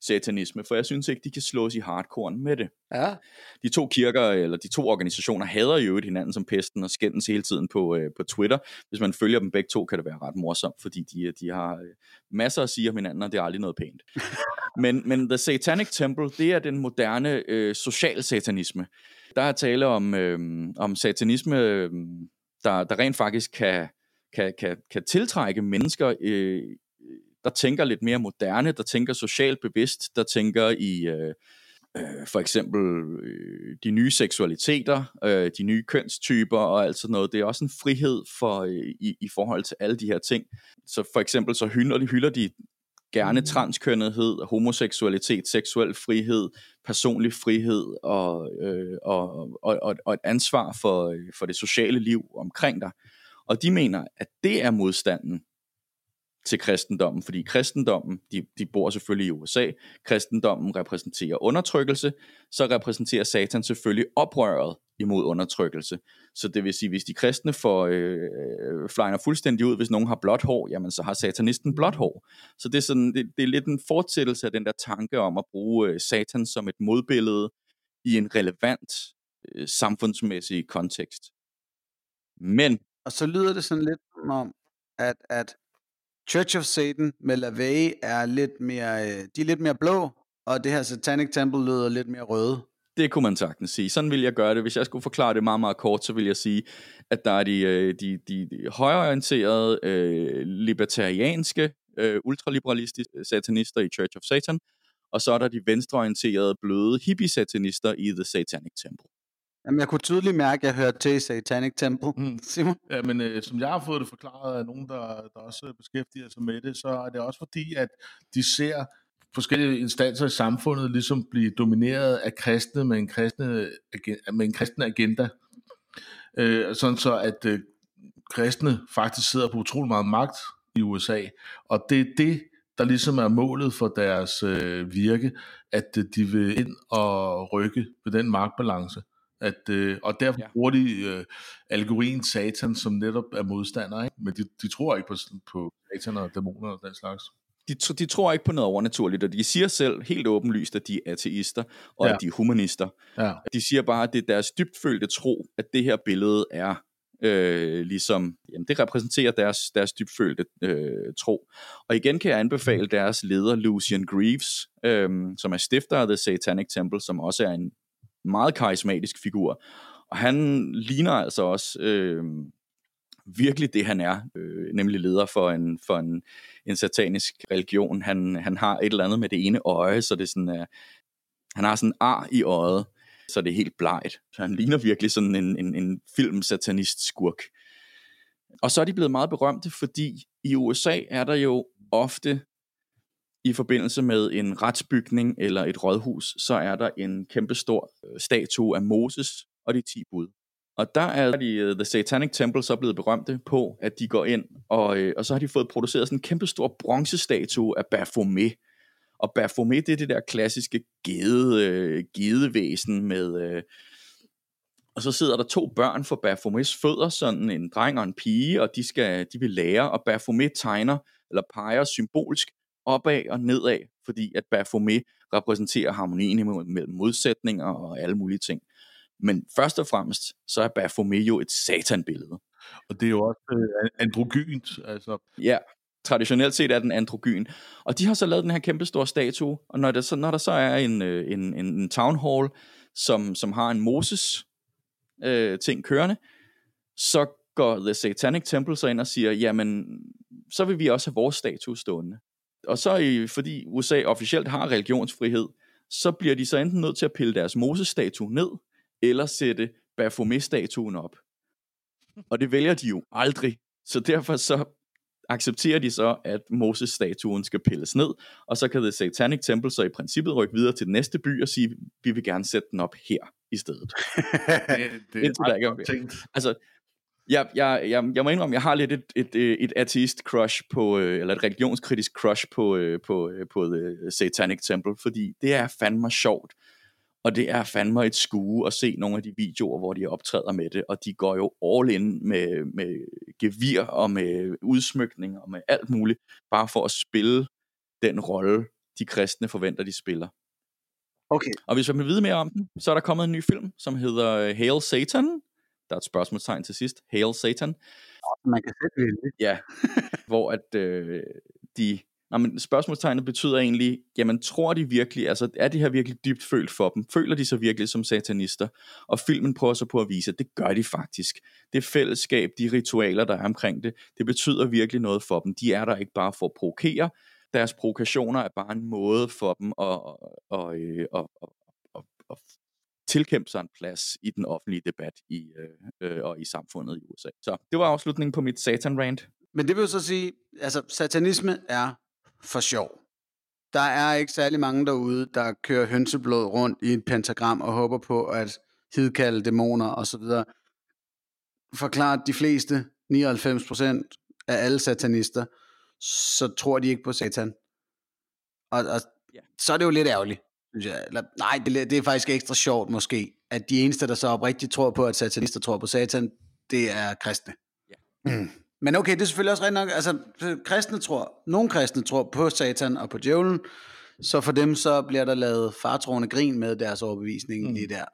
satanisme, for jeg synes ikke, de kan slås i hardcore med det Ja. de to kirker, eller de to organisationer, hader jo hinanden som pesten og skændes hele tiden på, øh, på Twitter. Hvis man følger dem begge to, kan det være ret morsomt, fordi de, de har øh, masser at sige om hinanden, og det er aldrig noget pænt. men, men The Satanic Temple, det er den moderne øh, social satanisme. Der er tale om, øh, om satanisme, øh, der, der rent faktisk kan, kan, kan, kan tiltrække mennesker, øh, der tænker lidt mere moderne, der tænker socialt bevidst, der tænker i... Øh, øh, for eksempel øh, de nye seksualiteter, øh, de nye kønstyper og alt sådan noget. Det er også en frihed for, øh, i, i forhold til alle de her ting. Så for eksempel så hylder de, hylder de gerne transkønnethed, homoseksualitet, seksuel frihed, personlig frihed og, øh, og, og, og, og et ansvar for, øh, for det sociale liv omkring dig. Og de mener, at det er modstanden til kristendommen, fordi kristendommen, de, de bor selvfølgelig i USA, kristendommen repræsenterer undertrykkelse, så repræsenterer satan selvfølgelig oprøret imod undertrykkelse. Så det vil sige, hvis de kristne får øh, flyner fuldstændig ud, hvis nogen har blåt hår, jamen så har satanisten blåt hår. Så det er, sådan, det, det er lidt en fortsættelse af den der tanke om at bruge øh, satan som et modbillede i en relevant øh, samfundsmæssig kontekst. Men Og så lyder det sådan lidt om, at, at Church of Satan med LaVey er lidt mere, øh, de er lidt mere blå, og det her Satanic Temple lyder lidt mere røde. Det kunne man sagtens sige. Sådan vil jeg gøre det. Hvis jeg skulle forklare det meget, meget kort, så vil jeg sige, at der er de, øh, de, de, de højorienterede, øh, libertarianske, øh, ultraliberalistiske satanister i Church of Satan, og så er der de venstreorienterede, bløde hippie-satanister i The Satanic Temple. Jamen, jeg kunne tydeligt mærke, at jeg hørte til i Satanic Temple. Mm. Simon? Ja, men øh, som jeg har fået det forklaret af nogen, der, der også beskæftiger sig med det, så er det også fordi, at de ser forskellige instanser i samfundet ligesom blive domineret af kristne med en kristne, med en kristne agenda. Øh, sådan så at øh, kristne faktisk sidder på utrolig meget magt i USA, og det er det, der ligesom er målet for deres øh, virke, at øh, de vil ind og rykke ved den magtbalance. At, øh, og derfor ja. bruger de øh, algorien Satan, som netop er modstander, ikke? men de, de tror ikke på, på Satan og dæmoner og den slags. De, de tror ikke på noget overnaturligt, og de siger selv helt åbenlyst, at de er ateister, og ja. at de er humanister. Ja. De siger bare, at det er deres dybtfølte tro, at det her billede er øh, ligesom, jamen det repræsenterer deres, deres dybfølte øh, tro. Og igen kan jeg anbefale deres leder, Lucian Greaves, øh, som er stifter af The Satanic Temple, som også er en meget karismatisk figur. Og han ligner altså også øh, virkelig det, han er, øh, nemlig leder for en, for en, en satanisk religion. Han, han har et eller andet med det ene øje, så det er sådan, øh, han har sådan en ar i øjet, så det er helt bleget. Så han ligner virkelig sådan en, en, en film-satanist skurk. Og så er de blevet meget berømte, fordi i USA er der jo ofte i forbindelse med en retsbygning eller et rådhus, så er der en kæmpestor øh, statue af Moses og de 10 bud. Og der er de, øh, The Satanic Temple så blevet berømte på, at de går ind, og, øh, og så har de fået produceret sådan en kæmpestor bronzestatue af Baphomet, og Baphomet, det er det der klassiske gede, gedevæsen med... Og så sidder der to børn for Baphomets fødder, sådan en dreng og en pige, og de, skal, de vil lære, og Baphomet tegner, eller peger symbolsk opad og nedad, fordi at Baphomet repræsenterer harmonien mellem modsætninger og alle mulige ting. Men først og fremmest, så er Baphomet jo et satanbillede. Og det er jo også øh, androgynt. Altså. Ja, traditionelt set er den androgyn. Og de har så lavet den her kæmpe store statue, og når der så, når der så er en, øh, en, en, en town hall, som, som har en Moses øh, ting kørende, så går The Satanic Temple så ind og siger, jamen, så vil vi også have vores statue stående. Og så i, fordi USA officielt har religionsfrihed, så bliver de så enten nødt til at pille deres Moses-statue ned, eller sætte Baphomet-statuen op. Og det vælger de jo aldrig. Så derfor så accepterer de så, at Moses-statuen skal pilles ned, og så kan The Satanic Temple så i princippet rykke videre til den næste by og sige, vi vil gerne sætte den op her i stedet. det, det er godt tænkt. Altså, jeg, jeg, jeg, jeg må indrømme, jeg har lidt et, et, et ateist crush på, øh, eller et religionskritisk crush på, øh, på, øh, på The Satanic Temple, fordi det er fandme sjovt og det er fandme et skue at se nogle af de videoer, hvor de optræder med det, og de går jo all in med, med gevir og med udsmykning og med alt muligt, bare for at spille den rolle, de kristne forventer, de spiller. Okay. Og hvis man vil vide mere om den, så er der kommet en ny film, som hedder øh, Hail Satan. Der er et spørgsmålstegn til sidst. Hail Satan. Man kan selv vælge. Ja, hvor at øh, de Nå, men spørgsmålstegnet betyder egentlig, jamen tror de virkelig, altså er det her virkelig dybt følt for dem? Føler de sig virkelig som satanister? Og filmen prøver så på at vise, at det gør de faktisk. Det fællesskab, de ritualer, der er omkring det, det betyder virkelig noget for dem. De er der ikke bare for at provokere. Deres provokationer er bare en måde for dem at, at, at, at, at, at, at tilkæmpe sig en plads i den offentlige debat i, øh, øh, og i samfundet i USA. Så det var afslutningen på mit satan-rant. Men det vil jo så sige, altså satanisme er for sjov. Der er ikke særlig mange derude, der kører hønseblod rundt i et pentagram og håber på at hidkalde dæmoner osv. Forklaret de fleste, 99% af alle satanister, så tror de ikke på satan. Og, og ja. så er det jo lidt ærgerligt, synes jeg. Eller, nej, det, det er faktisk ekstra sjovt måske, at de eneste, der så oprigtigt tror på, at satanister tror på satan, det er kristne. Ja. Mm. Men okay, det er selvfølgelig også rent nok, altså kristne tror, nogle kristne tror på satan og på djævlen, så for dem så bliver der lavet fartroende grin med deres overbevisning mm. lige der.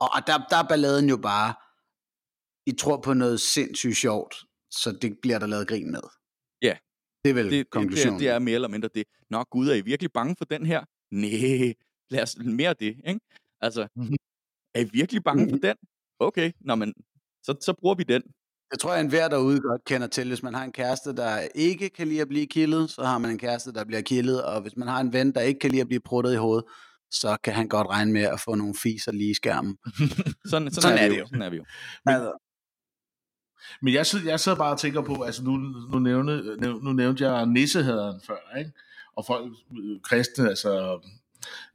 Og, og der, der er balladen jo bare, I tror på noget sindssygt sjovt, så det bliver der lavet grin med. Ja. Det er vel det, konklusionen. Det, det, er mere eller mindre det. Nå gud, er I virkelig bange for den her? Nej, lad os mere det, ikke? Altså, mm-hmm. er I virkelig bange for den? Okay, nå men, så, så bruger vi den. Jeg tror, at enhver derude godt kender til, hvis man har en kæreste, der ikke kan lide at blive kildet, så har man en kæreste, der bliver kildet, og hvis man har en ven, der ikke kan lide at blive pruttet i hovedet, så kan han godt regne med at få nogle fiser lige i skærmen. sådan, sådan, sådan er, er det jo. Sådan er vi jo. Men, altså, men jeg sidder, jeg sidder bare og tænker på, altså nu, nu, nævnte, nu nævnte jeg nissehaderen før, ikke? Og folk, øh, kristne, altså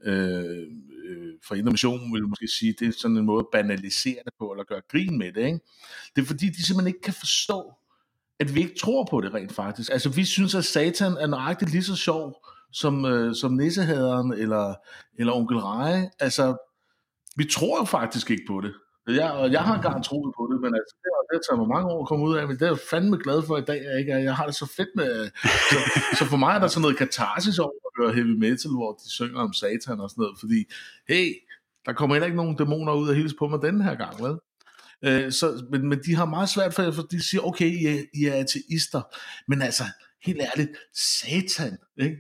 øh, øh, information Mission vil måske sige, det er sådan en måde at banalisere det på, eller gøre grin med det. Ikke? Det er fordi, de simpelthen ikke kan forstå, at vi ikke tror på det rent faktisk. Altså vi synes, at satan er nøjagtigt lige så sjov, som, øh, som nissehaderen eller, eller onkel Reje. Altså, vi tror jo faktisk ikke på det. Jeg, og jeg har engang troet på det, men altså, det har, det har taget mig mange år at komme ud af, men det er jeg fandme glad for i dag, jeg, ikke? jeg har det så fedt med, så, så for mig er der sådan noget katarsis over at høre heavy metal, hvor de synger om satan og sådan noget, fordi, hey, der kommer heller ikke nogen dæmoner ud og hilse på mig denne her gang, vel? Øh, så, men, men de har meget svært for, for de siger, okay, I er, I er ateister, men altså, helt ærligt, satan, ikke?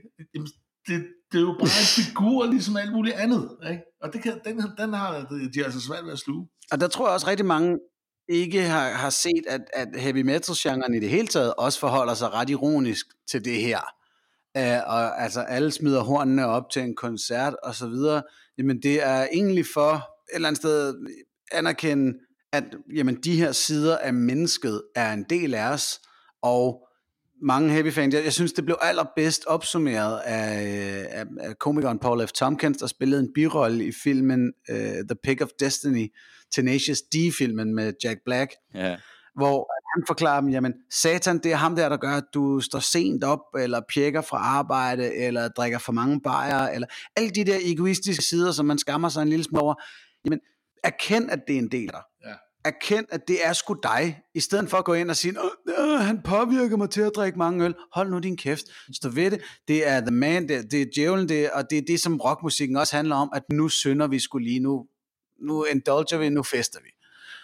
det, det er jo bare en figur, ligesom alt muligt andet. Ikke? Og det kan, den, den har de altså svært ved at sluge. Og der tror jeg også rigtig mange ikke har, har set, at, at heavy metal-genren i det hele taget også forholder sig ret ironisk til det her. Uh, og altså alle smider hornene op til en koncert og så videre. Jamen det er egentlig for et eller andet sted anerkende, at jamen, de her sider af mennesket er en del af os, og mange heavy fans. Jeg, jeg synes, det blev allerbedst opsummeret af, af, af komikeren Paul F. Tompkins, der spillede en birolle i filmen uh, The Pick of Destiny, Tenacious D-filmen med Jack Black, Ja. hvor han forklarer dem, jamen satan, det er ham der, der gør, at du står sent op, eller pjekker fra arbejde, eller drikker for mange bajer, eller alle de der egoistiske sider, som man skammer sig en lille smule over. Jamen, erkend, at det er en del af dig. Ja. Erkend, at det er sgu dig, i stedet for at gå ind og sige, øh, han påvirker mig til at drikke mange øl. Hold nu din kæft. Stå ved det. Det er The Man, det, det er djævlen, det, og det er det, som rockmusikken også handler om, at nu synder vi skulle lige nu. Nu indulger vi, nu fester vi.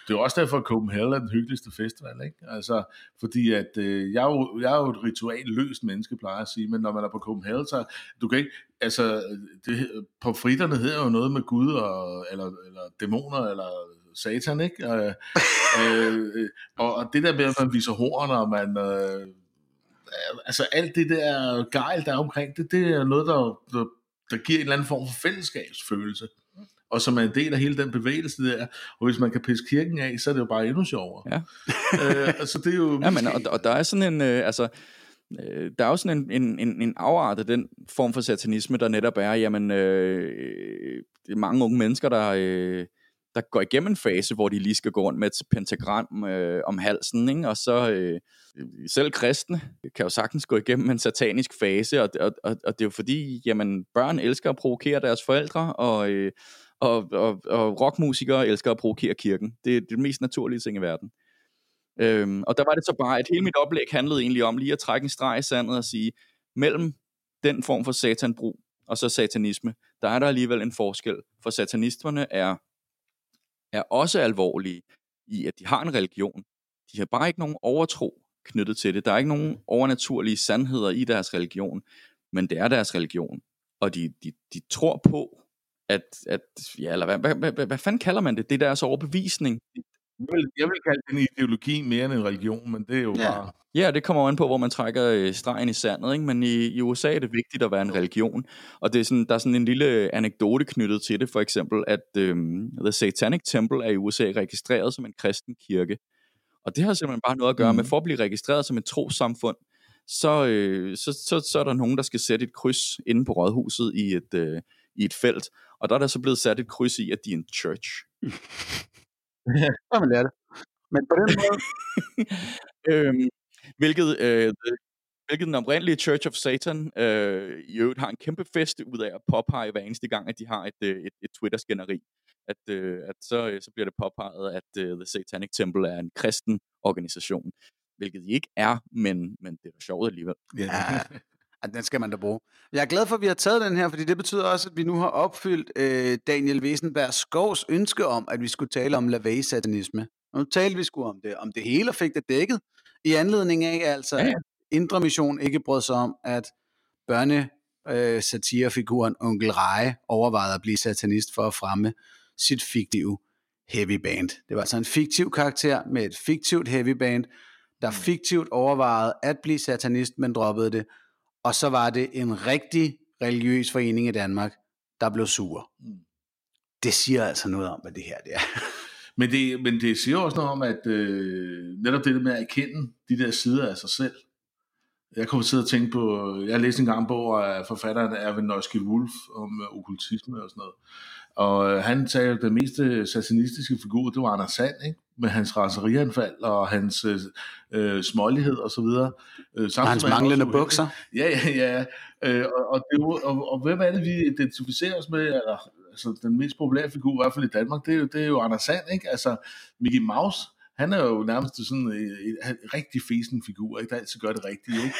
Det er også derfor, at Copenhagen er den hyggeligste festival, ikke? Altså, fordi at, øh, jeg, er jo, jeg er jo et ritualløst menneske, plejer at sige, men når man er på Copenhagen, så du kan ikke, altså, det, på fritterne hedder jo noget med Gud, og, eller, eller dæmoner, eller satan, ikke? Øh, øh, og, og det der med, at man viser horn, og man, øh, altså alt det der gejl, der er omkring det, det er noget, der, der, der giver en eller anden form for fællesskabsfølelse og som er en del af hele den bevægelse der. Og hvis man kan pisse kirken af, så er det jo bare endnu sjovere. Ja. øh, altså det er jo... Ja, men, og, og der er sådan en, øh, altså, øh, der er jo sådan en, en, en, en afart af den form for satanisme, der netop er, jamen, øh, det er mange unge mennesker, der, øh, der går igennem en fase, hvor de lige skal gå rundt med et pentagram øh, om halsen, ikke? og så øh, selv kristne kan jo sagtens gå igennem en satanisk fase, og, og, og, og det er jo fordi, jamen, børn elsker at provokere deres forældre, og, øh, og, og, og rockmusikere elsker at provokere kirken. Det er det mest naturlige ting i verden. Øhm, og der var det så bare, at hele mit oplæg handlede egentlig om lige at trække en streg i sandet og sige, mellem den form for satanbrug og så satanisme, der er der alligevel en forskel. For satanisterne er, er også alvorlige i, at de har en religion. De har bare ikke nogen overtro knyttet til det. Der er ikke nogen overnaturlige sandheder i deres religion, men det er deres religion. Og de, de, de tror på, at, at ja, eller hvad, hvad, hvad, hvad, hvad fanden kalder man det? Det er deres overbevisning. Jeg vil, jeg vil kalde det en ideologi mere end en religion, men det er jo Ja. ja. bare... Ja, det kommer an på, hvor man trækker øh, stregen i sandet, ikke? men i, i USA er det vigtigt at være en religion, og det er sådan, der er sådan en lille anekdote knyttet til det, for eksempel, at øhm, The Satanic Temple er i USA registreret som en kristen kirke, og det har simpelthen bare noget at gøre mm. med, for at blive registreret som et trosamfund, så, øh, så, så, så er der nogen, der skal sætte et kryds inde på rådhuset i et, øh, i et felt, og der er der så blevet sat et kryds i, at de er en church. Så man lærer det. Men på den måde, øhm, hvilket, øh, hvilket den oprindelige Church of Satan øh, i øvrigt har en kæmpe fest ud af at påpege hver eneste gang, at de har et, øh, et, et Twitter-skænderi. At, øh, at så, øh, så bliver det påpeget, at øh, The Satanic Temple er en kristen organisation. Hvilket de ikke er, men, men det er da sjovt alligevel. Ja. Ja, den skal man da bruge. Jeg er glad for, at vi har taget den her, fordi det betyder også, at vi nu har opfyldt øh, Daniel Wesenberg Skovs ønske om, at vi skulle tale om lavage-satanisme. Og nu talte vi sgu om det, om det hele og fik det dækket, i anledning af altså, Ja, at Indre Mission ikke brød sig om, at børne øh, satirefiguren Onkel Reje overvejede at blive satanist for at fremme sit fiktive heavy band. Det var altså en fiktiv karakter med et fiktivt heavy band, der fiktivt overvejede at blive satanist, men droppede det. Og så var det en rigtig religiøs forening i Danmark, der blev sur. Mm. Det siger altså noget om, hvad det her det er. Men det, men det siger også noget om, at øh, netop det der med at erkende de der sider af sig selv, Jeg kommer til at tænke på, jeg læste en gang en bog af forfatteren Erwin Neuski Wolf om uh, okkultisme og sådan noget. Og uh, han sagde, at den mest satanistiske figur, det var Anders Sand, ikke? med hans raserianfald og hans øh, smålighed og så videre. Øh, og hans manglende bukser. Ja, ja, ja. Øh, og, og, det, og, og hvem er det, vi identificerer os med? Eller, altså, den mest populære figur, i hvert fald i Danmark, det er jo, det er jo Anders Sand, ikke? Altså, Mickey Mouse, han er jo nærmest sådan en, en, en rigtig fesen figur, ikke? der altid gør det rigtige. Ikke?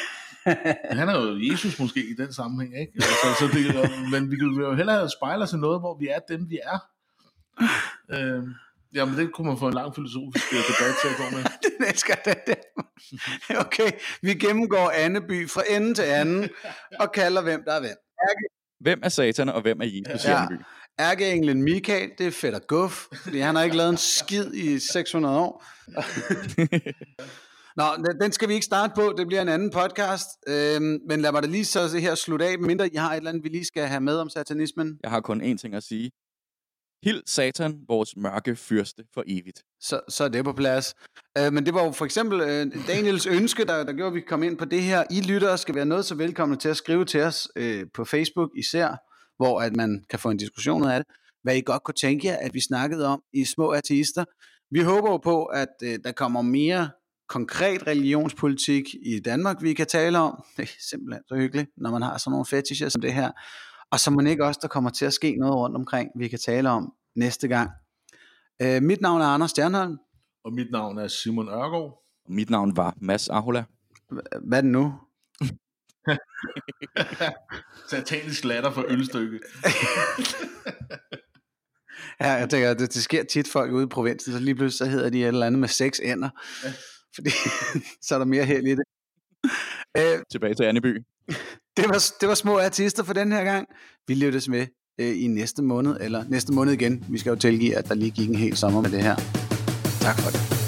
Han er jo Jesus måske i den sammenhæng, ikke? Altså, så det, men vi kan jo hellere spejle os i noget, hvor vi er dem, vi er. Øh, Jamen, det kunne man få en lang filosofisk øh, debat til at gå med. det elsker det. Okay, vi gennemgår Anneby fra ende til anden, og kalder hvem der er hvem. Hvem er satan, og hvem er Jesus ja. Anneby? Ærkeenglen Michael, det er fedt og guf, fordi han har ikke lavet en skid i 600 år. Nå, den skal vi ikke starte på, det bliver en anden podcast, øhm, men lad mig da lige så her slutte af, mindre I har et eller andet, vi lige skal have med om satanismen. Jeg har kun én ting at sige. Hild Satan, vores mørke fyrste for evigt. Så, så er det på plads. Uh, men det var jo for eksempel uh, Daniels ønske, der, der gjorde, at vi kom ind på det her. I lyttere skal være noget så velkomne til at skrive til os uh, på Facebook især, hvor at man kan få en diskussion af det. Hvad I godt kunne tænke jer, at vi snakkede om i Små Ateister. Vi håber jo på, at uh, der kommer mere konkret religionspolitik i Danmark, vi kan tale om. Det er simpelthen så hyggeligt, når man har sådan nogle fetischer som det her. Og så må ikke også, der kommer til at ske noget rundt omkring, vi kan tale om næste gang. Uh, mit navn er Anders Stjernholm. Og mit navn er Simon Ørgaard. Og mit navn var Mads Ahola. Hvad er det nu? Satanisk latter for ølstykke. ja, jeg tænker, det, det sker tit folk ude i provinsen, så lige pludselig så hedder de et eller andet med seks ender. Fordi så er der mere held i det. Uh, Tilbage til Anneby. Det var, det var små artister for den her gang. Vi lyttes med øh, i næste måned, eller næste måned igen. Vi skal jo tilgive, at der lige gik en hel sommer med det her. Tak for det.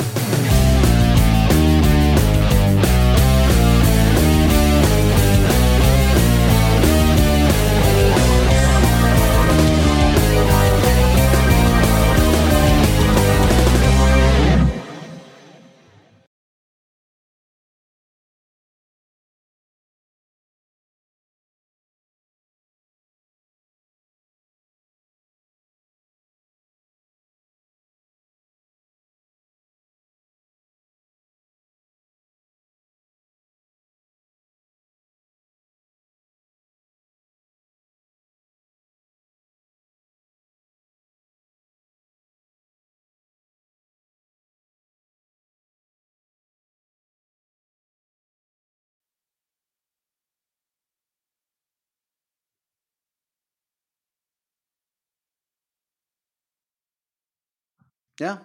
Ja.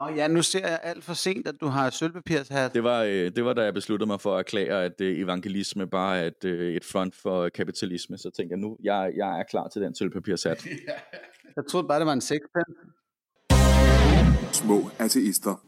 Og ja, nu ser jeg alt for sent, at du har sølvpapirshat. Det var, øh, det var da jeg besluttede mig for at erklære, at øh, evangelisme bare er et, øh, et front for kapitalisme. Så tænker jeg nu, jeg, jeg er klar til den sølvpapirshat. jeg troede bare, det var en sexpen. Små ateister.